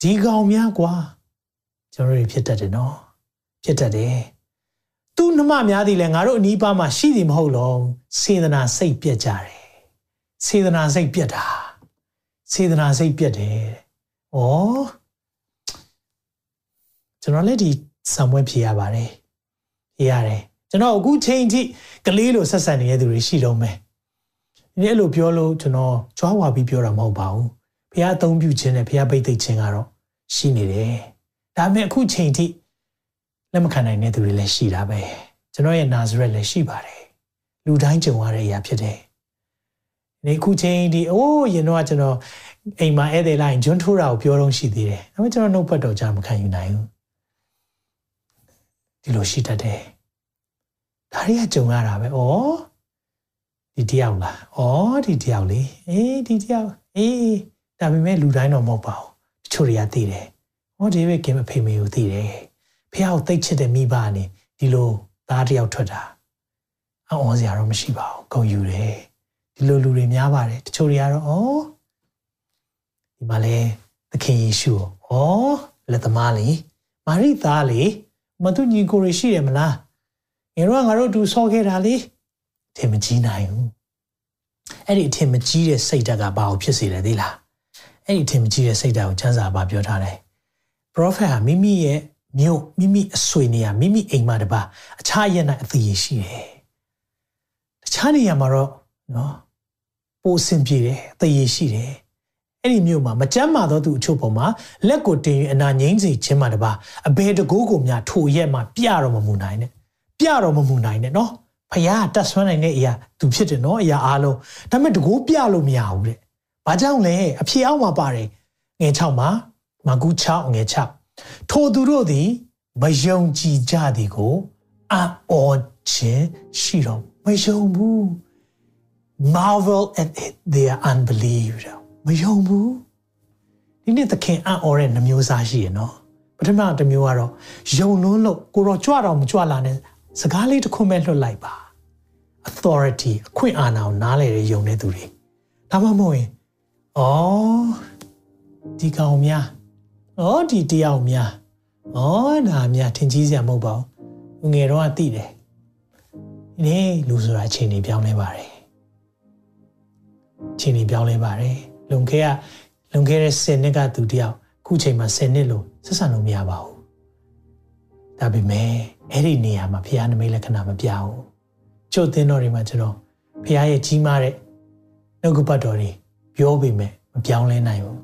ဒီကောင်များကွာကျွန်တော်တို့ဖြစ်တတ်တယ်နော်ဖြစ်တတ်တယ်သူနှမများသည်လည်းငါတို့အနီးပါးမှာရှိသည်မဟုတ်လုံးစေတနာစိတ်ပြက်ကြတယ်စေတနာစိတ်ပြက်တာစေတနာစိတ်ပြက်တယ်ဩကျွန်တော်လည်းဒီဆံပွဲဖြေရပါတယ်ဖြေရတယ် ကျွန်တော်အခုချိန်ထိကလေးလိုဆက်ဆံနေတဲ့သူတွေရှိတော့မယ်ဒီအဲ့လိုပြောလို့ကျွန်တော်ကြွားဝါပြီးပြောတာမဟုတ်ပါဘူးဖះအသုံးပြုခြင်းနဲ့ဖះပိတ်သိခြင်းကတော့ရှိနေတယ်ဒါပေမဲ့အခုချိန်ထိလက်မခံနိုင်တဲ့သူတွေလည်းရှိတာပဲကျွန်တော်ရဲ့နာဇရက်လည်းရှိပါတယ်လူတိုင်းကြုံရတဲ့အရာဖြစ်တယ်ဒီခုချိန်ဒီအိုးရင်တော့ကျွန်တော်အိမ်မှာဧည့်သည်လိုက်ဂျွန်းထိုးတာကိုပြောတော့ရှိသေးတယ်ဒါပေမဲ့ကျွန်တော်နှုတ်ပတ်တော်ကြမခံယူနိုင်ဘူးဒီလိုရှိတတ်တယ် ဒါတွေကကြုံရတာပဲဩဒီတယောက်လားဩဒီတယောက်လေအေးဒီတယောက်အေးဒါပေမဲ့လူတိုင်းတော့မဟုတ်ပါဘူးတချို့တွေကသိတယ်ဩဒီပဲခင်မဖေမေကိုသိတယ်ဖះကိုသိချစ်တဲ့မိဘကနေဒီလိုသားတယောက်ထွက်တာအော်စရာတော့မရှိပါဘူးဂုံယူတယ်ဒီလိုလူတွေများပါတယ်တချို့တွေကတော့ဩဒီမှာလဲသခင်ယေရှုကိုဩလက်သမားလေမာရိသားလေမသူညီကိုရရှိရမလား ငယ်တော့ငါတို့တူဆောခဲ့တာလေထင်မကြီးနိုင်ဘူးအဲ့ဒီအထင်မကြီးတဲ့စိတ်ဓာတ်ကဘာကိုဖြစ်စေလဲသိလားအဲ့ဒီအထင်မကြီးတဲ့စိတ်ဓာတ်ကိုချမ်းသာပါပြောထားတယ် prophet ဟာမိမိရဲ့မြို့မိမိအဆွေနေရမိမိအိမ်မှာတပါအခြားရက်၌အသေးရှိတယ်တခြားနေရာမှာတော့နော်ပိုအဆင်ပြေတယ်အသေးရှိတယ်အဲ့ဒီမြို့မှာမကြမ်းမာသောသူအချို့ပေါ်မှာလက်ကိုတင်၍အနာငိမ့်စေခြင်းမှာတပါအဘယ်တကိုးကိုများထိုရက်မှာပြတော့မမူနိုင်နဲ့ ပြတော့မမူနိုင်နဲ့နော်ဖခင်တတ်ဆွမ်းနိုင်တဲ့အရာသူဖြစ်တယ်နော်အရာအားလုံးဒါပေမဲ့တကိုးပြလို့မရဘူးတဲ့ဘာကြောင့်လဲအဖြေအောက်မှာပါတယ်ငယ်6မှာမကူ6ငယ်6ထိုသူတို့သည်မယုံကြည်ကြသည်ကိုအော်ခြင်းရှိတော့မယုံဘူး marvel at it their unbelief မယုံဘူးဒီနေ့သခင်အံ့ဩတဲ့နှမျိုးစားရှိရနော်ပထမတစ်မျိုးကတော့ယုံလွန်းလို့ကိုတော့ကြွတော့မကြွလာနဲ့ စကားလေးတစ်ခွန်းပဲလွှတ်လိုက်ပါ authority အခွင့်အာဏာကိုနားလေတဲ့ယုံတဲ့သူတွေဒါမှမဟုတ်ရင်ဩဒီကောင်များဩဒီတရားများဩဒါများထင်ကြီးစရာမဟုတ်ပါဘူးငယ်တော့သိတယ်ဒီနေ့လူဆိုတာအချိန်ကြီးပြောင်းလဲပါတယ်အချိန်ကြီးပြောင်းလဲပါတယ်လွန်ခဲ့ကလွန်ခဲ့တဲ့10နှစ်ကသူတယောက်ခုချိန်မှာ10နှစ်လို့ဆက်ဆံလို့မရပါဘူးဒါပေမဲ့ အဲ့ဒီနေရာမှာဖခင်နမိတ်လက္ခဏာမပြဘူးကျုပ်သင်တော်တွေမှာကျွန်တော်ဖခင်ရဲ့ကြီးမားတဲ့နှုတ်ကပတ်တော်တွေပြောပေမဲ့မပြောင်းလဲနိုင်ဘူး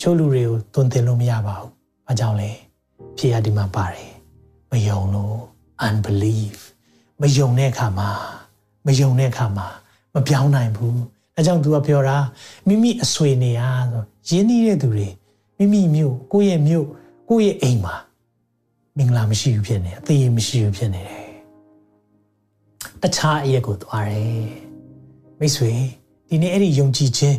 ချို့လူတွေကိုသွန်သင်လို့မရပါဘူး။ဘာကြောင့်လဲ။ဖခင်ဒီမှာပါတယ်။မယုံလို့ unbelief မယုံတဲ့အခါမှာမယုံတဲ့အခါမှာမပြောင်းနိုင်ဘူး။အဲကြောင့်သူကပြောတာမိမိအဆွေနေရဆိုရင်းနှီးတဲ့သူတွေမိမိမြို့ကိုယ့်ရဲ့မြို့ကိုယ့်ရဲ့အိမ်မှာ မင်္ဂလာမရှိဘူးဖြစ်နေအသေးမရှိဘူးဖြစ်နေတယ်တခြားအရက်ကိုသွားတယ်မိတ်ဆွေဒီနေ့အဲ့ဒီယုံကြည်ခြင်း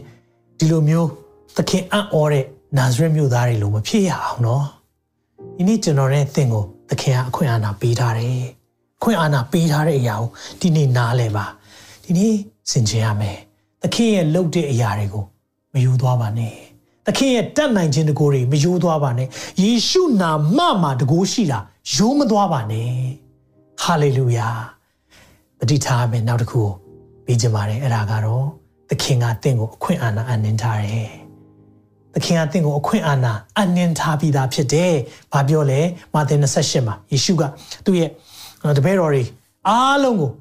ဒီလိုမျိုးသခင်အံ့ဩတဲ့နာဇရက်မြို့သားတွေလိုမဖြစ်ရအောင်နော်ဒီနေ့ကျွန်တော်နဲ့သင်ကိုသခင်ကအခွင့်အာဏာပေးထားတယ်အခွင့်အာဏာပေးထားတဲ့အရာကိုဒီနေ့နားလဲပါဒီနေ့စင်ကြင်ရမယ်သခင်ရဲ့လှုပ်တဲ့အရာတွေကိုမယူသွားပါနဲ့ သခင်ရဲ့တတ်နိုင်ခြင်းတကိုယ်တွေမယိုးသွားပါနဲ့ယေရှုနာမမှာတကိုးရှိတာယိုးမသွားပါနဲ့ဟာလေလုယာပဋိထားမယ်နောက်တစ်ခုပြီးကြပါတယ်အဲ့ဒါကတော့သခင်ကတင့်ကိုအခွင့်အာဏာအနှင်းထားတယ်သခင်ကတင့်ကိုအခွင့်အာဏာအနှင်းထားပြီးသားဖြစ်တယ်ဘာပြောလဲမာသဲ28မှာယေရှုကသူ့ရဲ့တပည့်တော်တွေအားလုံးကို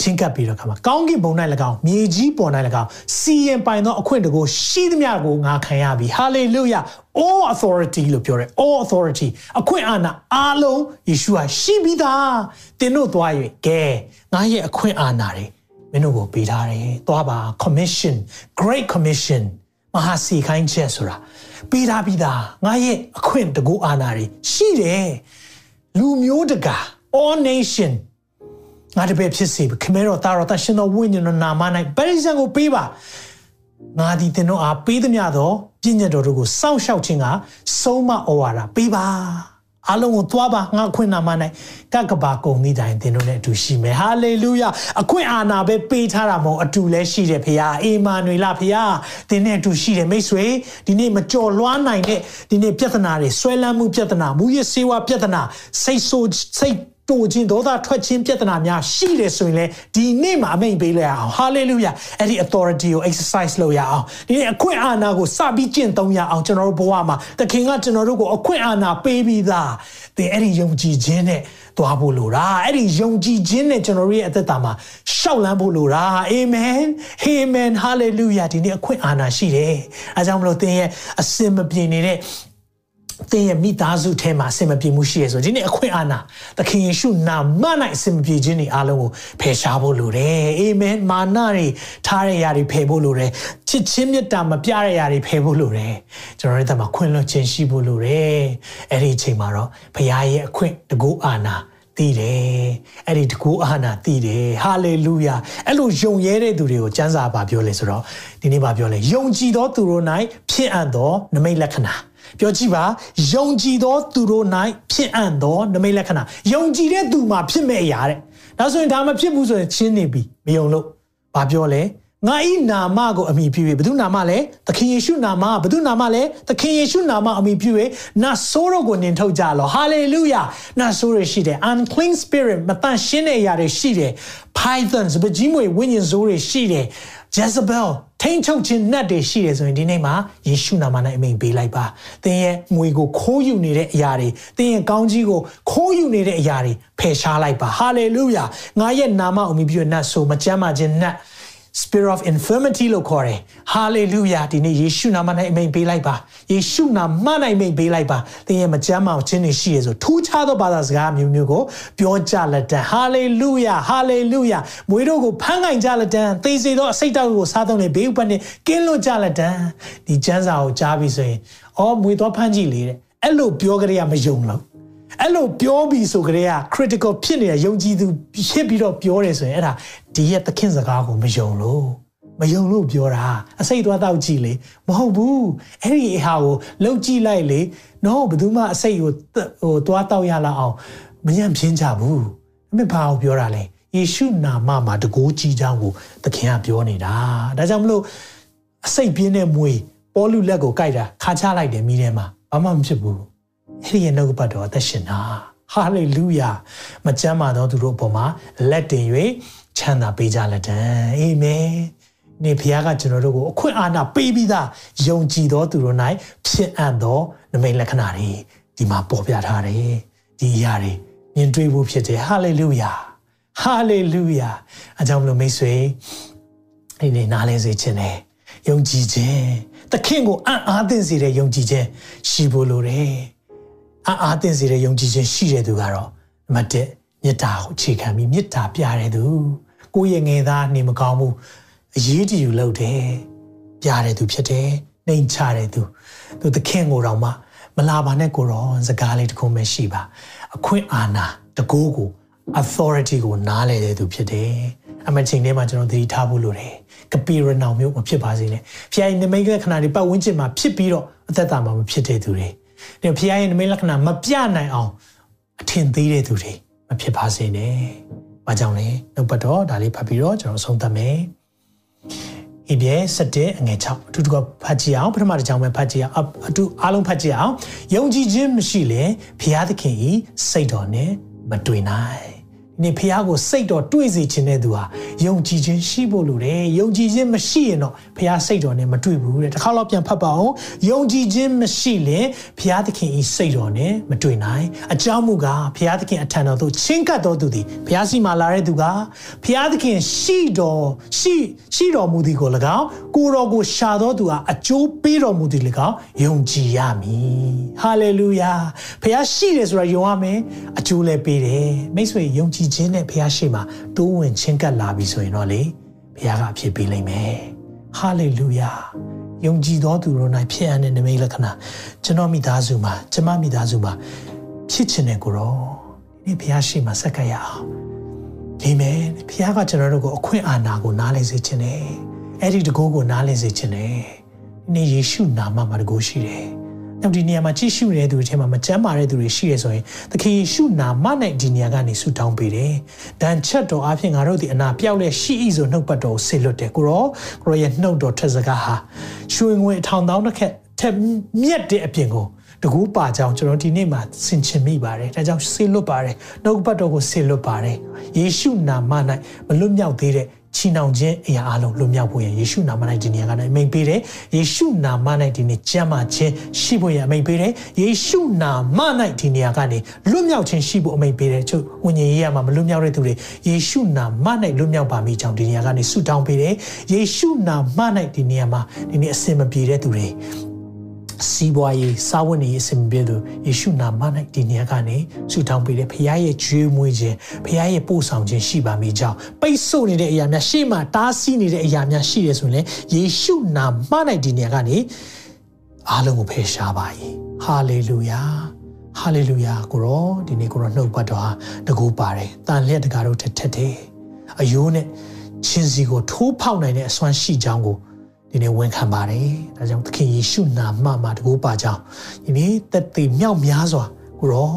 ချင်းကပ်ပြီးတော့ခါမှာကောင်းကင်ဘုံ၌၎င်းမြေကြီးပေါ်၌၎င်းစီရင်ပိုင်သောအခွင့်တကိုရှိသမျှကိုငါခံရပြီ hallelujah all authority လို့ပြောတယ် all authority အခွင့်အာဏာအားလုံးယေရှုဟာရှိပြီးသားတင်တို့သွား၍ကဲငါရဲ့အခွင့်အာဏာတွေမင်းတို့ကိုပေးထားတယ်သွားပါ commission great commission မဟာစီခိုင်းချက်ဆိုတာပေးထားပြီးသားငါရဲ့အခွင့်တကူအာဏာတွေရှိတယ်လူမျိုးတကာ all nation ငါတပည့်ဖြစ်စေခမဲတော်သားတော်တရှင်တော်ဝိညာဉ်တော်နာမ၌ပရိသတ်ကိုပေးပါငါဒီသင်တို့အားပေးသမျှသောပြည့်ညတ်တော်တို့ကိုစောင့်ရှောက်ခြင်းကဆုံးမဩဝါဒပေးပါအလုံးကိုသွားပါငါအခွင့်အာဏာ၌ကကဘာကုံမိတိုင်းသင်တို့နဲ့အတူရှိမယ်ဟာလေလုယာအခွင့်အာဏာပဲပေးထားတာမဟုတ်အတူလဲရှိတယ်ဖေဟာအေမာနွေလဖေဟာသင်နဲ့အတူရှိတယ်မိတ်ဆွေဒီနေ့မကြော်လွှားနိုင်တဲ့ဒီနေ့ပြဿနာတွေဆွဲလန်းမှုပြဿနာမူရစေဝါပြဿနာစိတ်ဆိုးစိတ် တိုခြင်းဒေါသထွက်ခြင်းပြဿနာများရှိတယ်ဆိုရင်လေဒီနေ့မှာအမိန်ပေးလိုက်အောင် hallelujah အဲ့ဒီ authority ကို exercise လုပ်ရအောင်ဒီနေ့အခွင့်အာဏာကိုစပြီးကျင့်သုံးရအောင်ကျွန်တော်တို့ဘဝမှာသခင်ကကျွန်တော်တို့ကိုအခွင့်အာဏာပေးပြီးသားသင်အဲ့ဒီယုံကြည်ခြင်းနဲ့သွားဖို့လိုတာအဲ့ဒီယုံကြည်ခြင်းနဲ့ကျွန်တော်တို့ရဲ့အသက်တာမှာရှောက်လန်းဖို့လိုတာအာမင်အာမင်ဟာလေလုယာဒီနေ့အခွင့်အာဏာရှိတယ်အဲကြောင့်မလို့သင်ရဲ့အစင်မပြေနေတဲ့ သင်ရဲ့မိသားစုထဲမှာအစင်မပြေမှုရှိရဆိုဒီနေ့အခွင့်အာဏာသခင်ယေရှုနာမ၌အစင်မပြေခြင်းတွေအားလုံးကိုဖယ်ရှားဖို့လိုတယ်အာမင်မာနတွေထားတဲ့ຢာတွေဖယ်ဖို့လိုတယ်ချစ်ချင်းမြတ်တာမပြတဲ့ຢာတွေဖယ်ဖို့လိုတယ်ကျွန်တော်တို့ကမှခွင့်လွှတ်ခြင်းရှိဖို့လိုတယ်အဲ့ဒီအချိန်မှာတော့ဘုရားရဲ့အခွင့်တကူအာဏာတည်တယ်အဲ့ဒီတကူအာနာတည်တယ်ဟာလေလုယာအဲ့လိုယုံရဲတဲ့သူတွေကိုစံစာပါပြောလဲဆိုတော့ဒီနေ့ပါပြောလဲယုံကြည်သောသူတို့၌ဖြစ်အပ်သောနမိတ်လက္ခဏာ ပြောကြည့်ပါယုံကြည်သောသူတို့၌ဖြစ်အပ်သောနမိတ်လက္ခဏာယုံကြည်တဲ့သူမှာဖြစ်မဲ့အရာတဲ့ဒါဆိုရင်ဒါမဖြစ်ဘူးဆိုရင်ချင်းနေပြီမယုံလို့ဘာပြောလဲငါဤနာမကိုအမိပြု၍ဘု து နာမလဲသခင်ယေရှုနာမဘု து နာမလဲသခင်ယေရှုနာမအမိပြု၍နတ်ဆိုးတို့ကိုနင်ထုတ်ကြလောဟာလေလုယာနတ်ဆိုးတွေရှိတယ် unclean spirit မတန်ရှင်းတဲ့အရာတွေရှိတယ် pythons ဗကြီးမွေဝိညာဉ်ဆိုးတွေရှိတယ် Jezebel ထိန်ချုပ်ခြင်းနတ်တွေရှိတယ်ဆိုရင်ဒီနေ့မှာယေရှုနာမ၌အမိန်ပေးလိုက်ပါသင်ရဲ့ငွေကိုခိုးယူနေတဲ့အရာတွေသင်ရဲ့ကောင်းကြီးကိုခိုးယူနေတဲ့အရာတွေဖယ်ရှားလိုက်ပါဟာလေလုယာငါရဲ့နာမအမိပြုနတ်ဆိုမကြမ်းမာခြင်းနတ် spirit of infirmity လို့ခေါ်တယ် hallelujah ဒီနေ့ယေရှုနာမ၌အမိန်ပေးလိုက်ပါယေရှုနာမ၌အမိန်ပေးလိုက်ပါသင်ရဲ့မကြမ်းမအောင်ခြင်းတွေရှိရဆိုထူးခြားသောဘာသာစကားမျိုးမျိုးကိုပြောကြလက်တန် hallelujah hallelujah မွေတို့ကိုဖမ်းကင်ကြလက်တန်သေစေသောအစိတ်တောက်ကိုစားသုံးနေဘေးဥပတ်နဲ့ကင်းလွတ်ကြလက်တန်ဒီကျမ်းစာကိုကြားပြီးဆိုရင်အော်မွေတော့ဖမ်းကြည့်လေတဲ့အဲ့လိုပြောကြရမယုံလို့ အဲ့လိုပြောပြီးဆိုကြတဲ့က critical ဖြစ်နေတဲ့ယုံကြည်သူဖြစ်ပြီးတော့ပြောတယ်ဆိုရင်အဲ့ဒါဒီရဲ့သခင်စကားကိုမယုံလို့မယုံလို့ပြောတာအစိတ်သွားတော့ကြည့်လေမဟုတ်ဘူးအဲ့ဒီအဟာကိုလှုပ်ကြည့်လိုက်လေနော်ဘယ်သူမှအစိတ်ကိုဟိုသွားတော့ရလာအောင်မညံ့ပြင်းကြဘူးအမေဘာကိုပြောတာလဲယေရှုနာမမှာတကိုးကြီးချောင်းကိုသခင်ကပြောနေတာဒါကြောင့်မလို့အစိတ်ပြင်းတဲ့မွေပေါ်လူလက်ကိုကြိုက်တာခါချလိုက်တယ်မိထဲမှာဘာမှမဖြစ်ဘူး အဲ့ဒီရဲ့နှုတ်ပတ်တော်အသက်ရှင်တာဟာလေလုယာမကြမ်းပါသောသူတို့အပေါ်မှာလက်တင်၍ချမ်းသာပေးကြလက်တံအာမင်နေဖခင်ကကျွန်တော်တို့ကိုအခွင့်အာဏာပေးပြီးသားယုံကြည်သောသူတို့၌ဖြစ်အပ်သောနမိတ်လက္ခဏာတွေဒီမှာပေါ်ပြထားတယ်ဒီအရာတွေမြင်တွေ့ဖို့ဖြစ်တယ်ဟာလေလုယာဟာလေလုယာအကြောင်းမလို့မိတ်ဆွေဒီနေ့နားလဲစေခြင်းနဲ့ယုံကြည်ခြင်းသခင်ကိုအံ့အားသင့်စေတဲ့ယုံကြည်ခြင်းရှိဖို့လိုတယ် အံ့အားသင့်စေတဲ့ယုံကြည်ခြင်းရှိတဲ့သူကတော့နံပါတ်1မေတ္တာကိုအခြေခံပြီးမေတ္တာပြတဲ့သူကိုယ့်ရဲ့ငယ်သားနေမကောင်းဘူးအရေးတယူလုပ်တယ်ပြတဲ့သူဖြစ်တယ်နှိမ်ချတဲ့သူသူသခင်ကိုတော့မှမလာပါနဲ့ကိုရောစကားလေးတစ်ခုမှရှိပါအခွင့်အာဏာတကိုးကို authority ကိုနားလည်တဲ့သူဖြစ်တယ်အမချိန်ထဲမှာကျွန်တော်သတိထားဖို့လိုတယ်ကပီရနောင်မျိုးမဖြစ်ပါစေနဲ့ဖခင်ရဲ့နမိတ်လက္ခဏာတွေပတ်ဝန်းကျင်မှာဖြစ်ပြီးတော့အသက်တာမှာမဖြစ်တဲ့သူတွေ ဒီဖခင်ရဲ့နမိတ်လက္ခဏာမပြနိုင်အောင်အထင်သေးတဲ့သူတွေမဖြစ်ပါစေနဲ့။ဘာကြောင့်လဲ။နှုတ်ပတ်တော်ဒါလေးဖတ်ပြီးတော့ကျွန်တော်ဆုံးသတ်မယ်။ဟိပြဲ7အငယ်6အတူတူကဖတ်ကြည့်အောင်ပထမတစ်ကြောင်းပဲဖတ်ကြည့်အောင်အတူအားလုံးဖတ်ကြည့်အောင်ယုံကြည်ခြင်းမရှိရင်ဘုရားသခင်ဤစိတ်တော်နဲ့မတွေ့နိုင် ဒီနေ့ဖះကိုစိတ်တော်တွေးစေခြင်းတဲ့သူဟာယုံကြည်ခြင်းရှိဖို့လိုတယ်ယုံကြည်ခြင်းမရှိရင်တော့ဖះစိတ်တော်နဲ့မတွေ့ဘူးတဲ့တစ်ခါတော့ပြန်ဖတ်ပါအောင်ယုံကြည်ခြင်းမရှိရင်ဖះသခင်ဤစိတ်တော်နဲ့မတွေ့နိုင်အကြောင်းမူကားဖះသခင်အထံတော်သို့ချင်းကပ်တော်သူသည်ဖះစီမှာလာတဲ့သူကဖះသခင်ရှိတော်ရှိရှိတော်မူသည်ကို၎င်းကိုတော်ကိုရှာတော်သူဟာအကျိုးပေးတော်မူသည်၎င်းယုံကြည်ရမည်ဟာလေလုယာဖះရှိတယ်ဆိုတာယုံရမယ်အကျိုးလည်းပေးတယ်မိတ်ဆွေယုံကြည်ည်ခြင်းနဲ့ဘုရားရှိခိုးတိုးဝင်ချင်းကပ်လာပြီဆိုရင်တော့လေဘုရားကအဖြစ်ပေးလိမ့်မယ်ဟာလေလုယာယုံကြည်သောသူတို့၌ဖြစ်အပ်တဲ့နမိတ်လက္ခဏာကျွန်တော်မိသားစုမှာကျမမိသားစုမှာဖြစ်ခြင်းနဲ့ကိုရောဒီဘုရားရှိခိုးဆက်ကပ်ရအောင်အာမင်ဘုရားကကျွန်တော်တို့ကိုအခွင့်အာဏာကိုနားလည်စေခြင်းနဲ့အဲ့ဒီတကိုးကိုနားလည်စေခြင်းနဲ့ဒီနေ့ယေရှုနာမမှာတကိုးရှိတယ် နောက်ဒီနေရာမှာကြည့်ရှုနေတဲ့သူတွေထဲမှာမကြမ်းမာတဲ့သူတွေရှိရဆိုရင်သခင်ယေရှုနာမနဲ့ဒီနေရာကနေဆုတောင်းပေးတယ်။ဒဏ်ချက်တော်အဖြစ်ငါတို့ဒီအနာပြောက်လဲရှိ၏ဆိုနှုတ်ပတ်တော်ဆေလွတ်တယ်ကိုရောကိုရောရဲ့နှုတ်တော်ထက်စကားဟာရွှေငွေထောင်တောင်းတစ်ခက်ထက်မြက်တဲ့အပြင်ကိုတကူပါကြောင်ကျွန်တော်ဒီနေ့မှာဆင်ခြင်မိပါတယ်ဒါကြောင့်ဆေလွတ်ပါတယ်နှုတ်ပတ်တော်ကိုဆေလွတ်ပါတယ်ယေရှုနာမ၌မလွတ်မြောက်သေးတဲ့ ချီနှောင်ခြင်းအရာအလုံးလွတ်မြောက်ဖို့ရယေရှုနာမ၌ဒီနေရာကနေအမိန်ပေးတယ်ယေရှုနာမ၌ဒီနေ့ကြမ်းမှခြင်းရှိဖို့ရအမိန်ပေးတယ်ယေရှုနာမ၌ဒီနေရာကနေလွတ်မြောက်ခြင်းရှိဖို့အမိန်ပေးတယ်ချုပ်ဝိညာဉ်ရေးရမှာမလွတ်မြောက်တဲ့သူတွေယေရှုနာမ၌လွတ်မြောက်ပါမိကြောင်းဒီနေရာကနေဆုတောင်းပေးတယ်ယေရှုနာမ၌ဒီနေရာမှာဒီနေ့အစင်မပြေတဲ့သူတွေ စီးပွားရေးစာဝန်ရေးအစဉ်ပြေသူယေရှုနာမ၌ဒီနေရာကနေဆုတောင်းပေးတယ်ဖခင်ရဲ့ကြွေးမွေးခြင်းဖခင်ရဲ့ပို့ဆောင်ခြင်းရှိပါမိကြောင်းပိတ်ဆို့နေတဲ့အရာများရှေ့မှာတားဆီးနေတဲ့အရာများရှိတယ်ဆိုရင်ယေရှုနာမ၌ဒီနေရာကနေအားလုံးကိုဖယ်ရှားပါ၏ဟာလေလုယာဟာလေလုယာကိုရောဒီနေ့ကိုရောနှုတ်ပတ်တော်ဟာတကူပါတယ်တန်လျက်တကားတို့ထက်ထက်တယ်အယိုးနဲ့ချင်းစီကိုထိုးဖောက်နိုင်တဲ့အစွမ်းရှိကြောင်းကို ဒီနေ့ဝန်ခံပါတယ်။ဒါကြောင့်သခင်ယေရှုနာမမှာတကူပါကြောင်းဒီနေ့သက်သေမြောက်များစွာကိုရော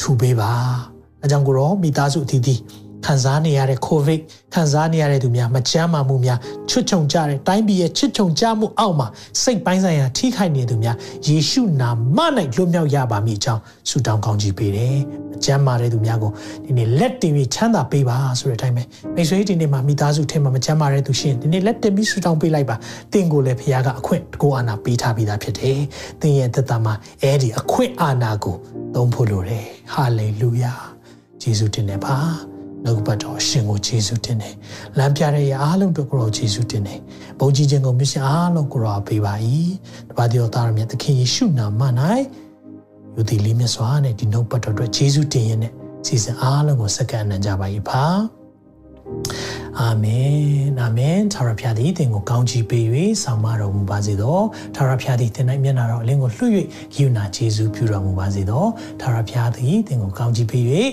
ထူပေးပါ။အဲကြောင့်ကိုရောမိသားစုအသီးသီး ခံစားနေရတဲ့ covid ခံစားနေရတဲ့သူများမကြမ်းမာမှုများချွတ်ချုံကြတဲ့တိုင်းပြည်ရဲ့ချွတ်ချုံကြမှုအောက်မှာစိတ်ပိုင်းဆိုင်ရာထိခိုက်နေသူများယေရှုနာမ၌လွတ်မြောက်ရပါမည်အကြောင်းဆုတောင်းကောင်းချီးပေးတယ်။မကြမ်းမာတဲ့သူများကိုဒီနေ့လက်တင်ပြီးချမ်းသာပေးပါဆိုတဲ့အတိုင်းပဲမိတ်ဆွေဒီနေ့မှာမိသားစုထဲမှာမကြမ်းမာတဲ့သူရှင်ဒီနေ့လက်တင်ပြီးဆုတောင်းပေးလိုက်ပါ။တင်ကိုလည်းဖခင်ကအခွင့်တကိုးအာနာပေးထားပြီးသားဖြစ်တယ်။တင်ရဲ့သက်တာမှာအဲဒီအခွင့်အာနာကိုသုံးဖို့လိုတယ်။ဟာလေလုယာ။ယေရှုတင်တယ်ပါ။ နှုတ်ပတ်တော်ရှင်ကိုယေရှုတင်တယ်။လမ်းပြတဲ့အားလုံးတို့ကိုရောယေရှုတင်တယ်။ဘုန်းကြီးခြင်းကိုမြရှင်အားလုံးကိုရောပေးပါ၏။တပါးတော်သားရမြတ်သခင်ယေရှုနာမ၌ယူသည်လေးမြတ်စွာနဲ့ဒီနှုတ်ပတ်တော်အတွက်ယေရှုတင်ရင်နဲ့စီစဉ်အားလုံးကိုစက္ကန့်အနံ့ကြပါ၏ပါ။ အာမင်အာမင်သာရဖျားသည်သင်ကိုကောင်းချီးပေး၍ဆောင်မတော်မူပါစေသောသာရဖျားသည်သင်၌မျက်နာတော်အလင်းကိုလွှတ်၍ယူနာကျေးဇူးပြုတော်မူပါစေသောသာရဖျားသည်သင်ကိုကောင်းချီးပေး၍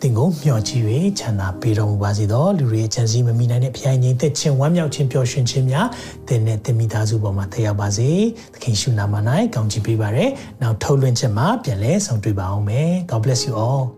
သင်ကိုမျှော်ကြည့်၍ချမ်းသာပေးတော်မူပါစေသောလူတွေရဲ့ချမ်းစည်းမမိနိုင်တဲ့ဖျားငြိမ်သက်ခြင်းဝမ်းမြောက်ခြင်းပျော်ရွှင်ခြင်းများသင်နဲ့သင်မိသားစုပေါ်မှာတက်ရောက်ပါစေသခင်ရှုနာမ၌ကောင်းချီးပေးပါရယ်နောက်ထုတ်လွှင့်ချက်မှာပြန်လဲဆောင်တွေ့ပါအောင်မယ် God bless you all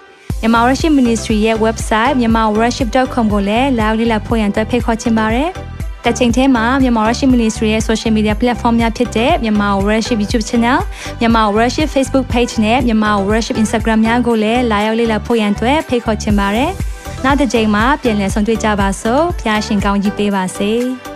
Myanmar Worship Ministry ရဲ့ website myanmarworship.com ကိုလည်းလာရောက်လေ့လာဖို့ရန်တက်ဖိတ်ခေါ်ချင်ပါတယ်။တစ်ချိန်တည်းမှာ Myanmar Worship Ministry ရဲ့ social media platform များဖြစ်တဲ့ Myanmar Worship YouTube Channel, Myanmar Worship Facebook Page နဲ့ Myanmar Worship Instagram များကိုလည်းလာရောက်လေ့လာဖို့ရန်အတွက်ဖိတ်ခေါ်ချင်ပါတယ်။နောက်တစ်ချိန်မှာပြန်လည်ဆုံတွေ့ကြပါစို့။ဖျားရှင်ကောင်းကြီးပေးပါစေ။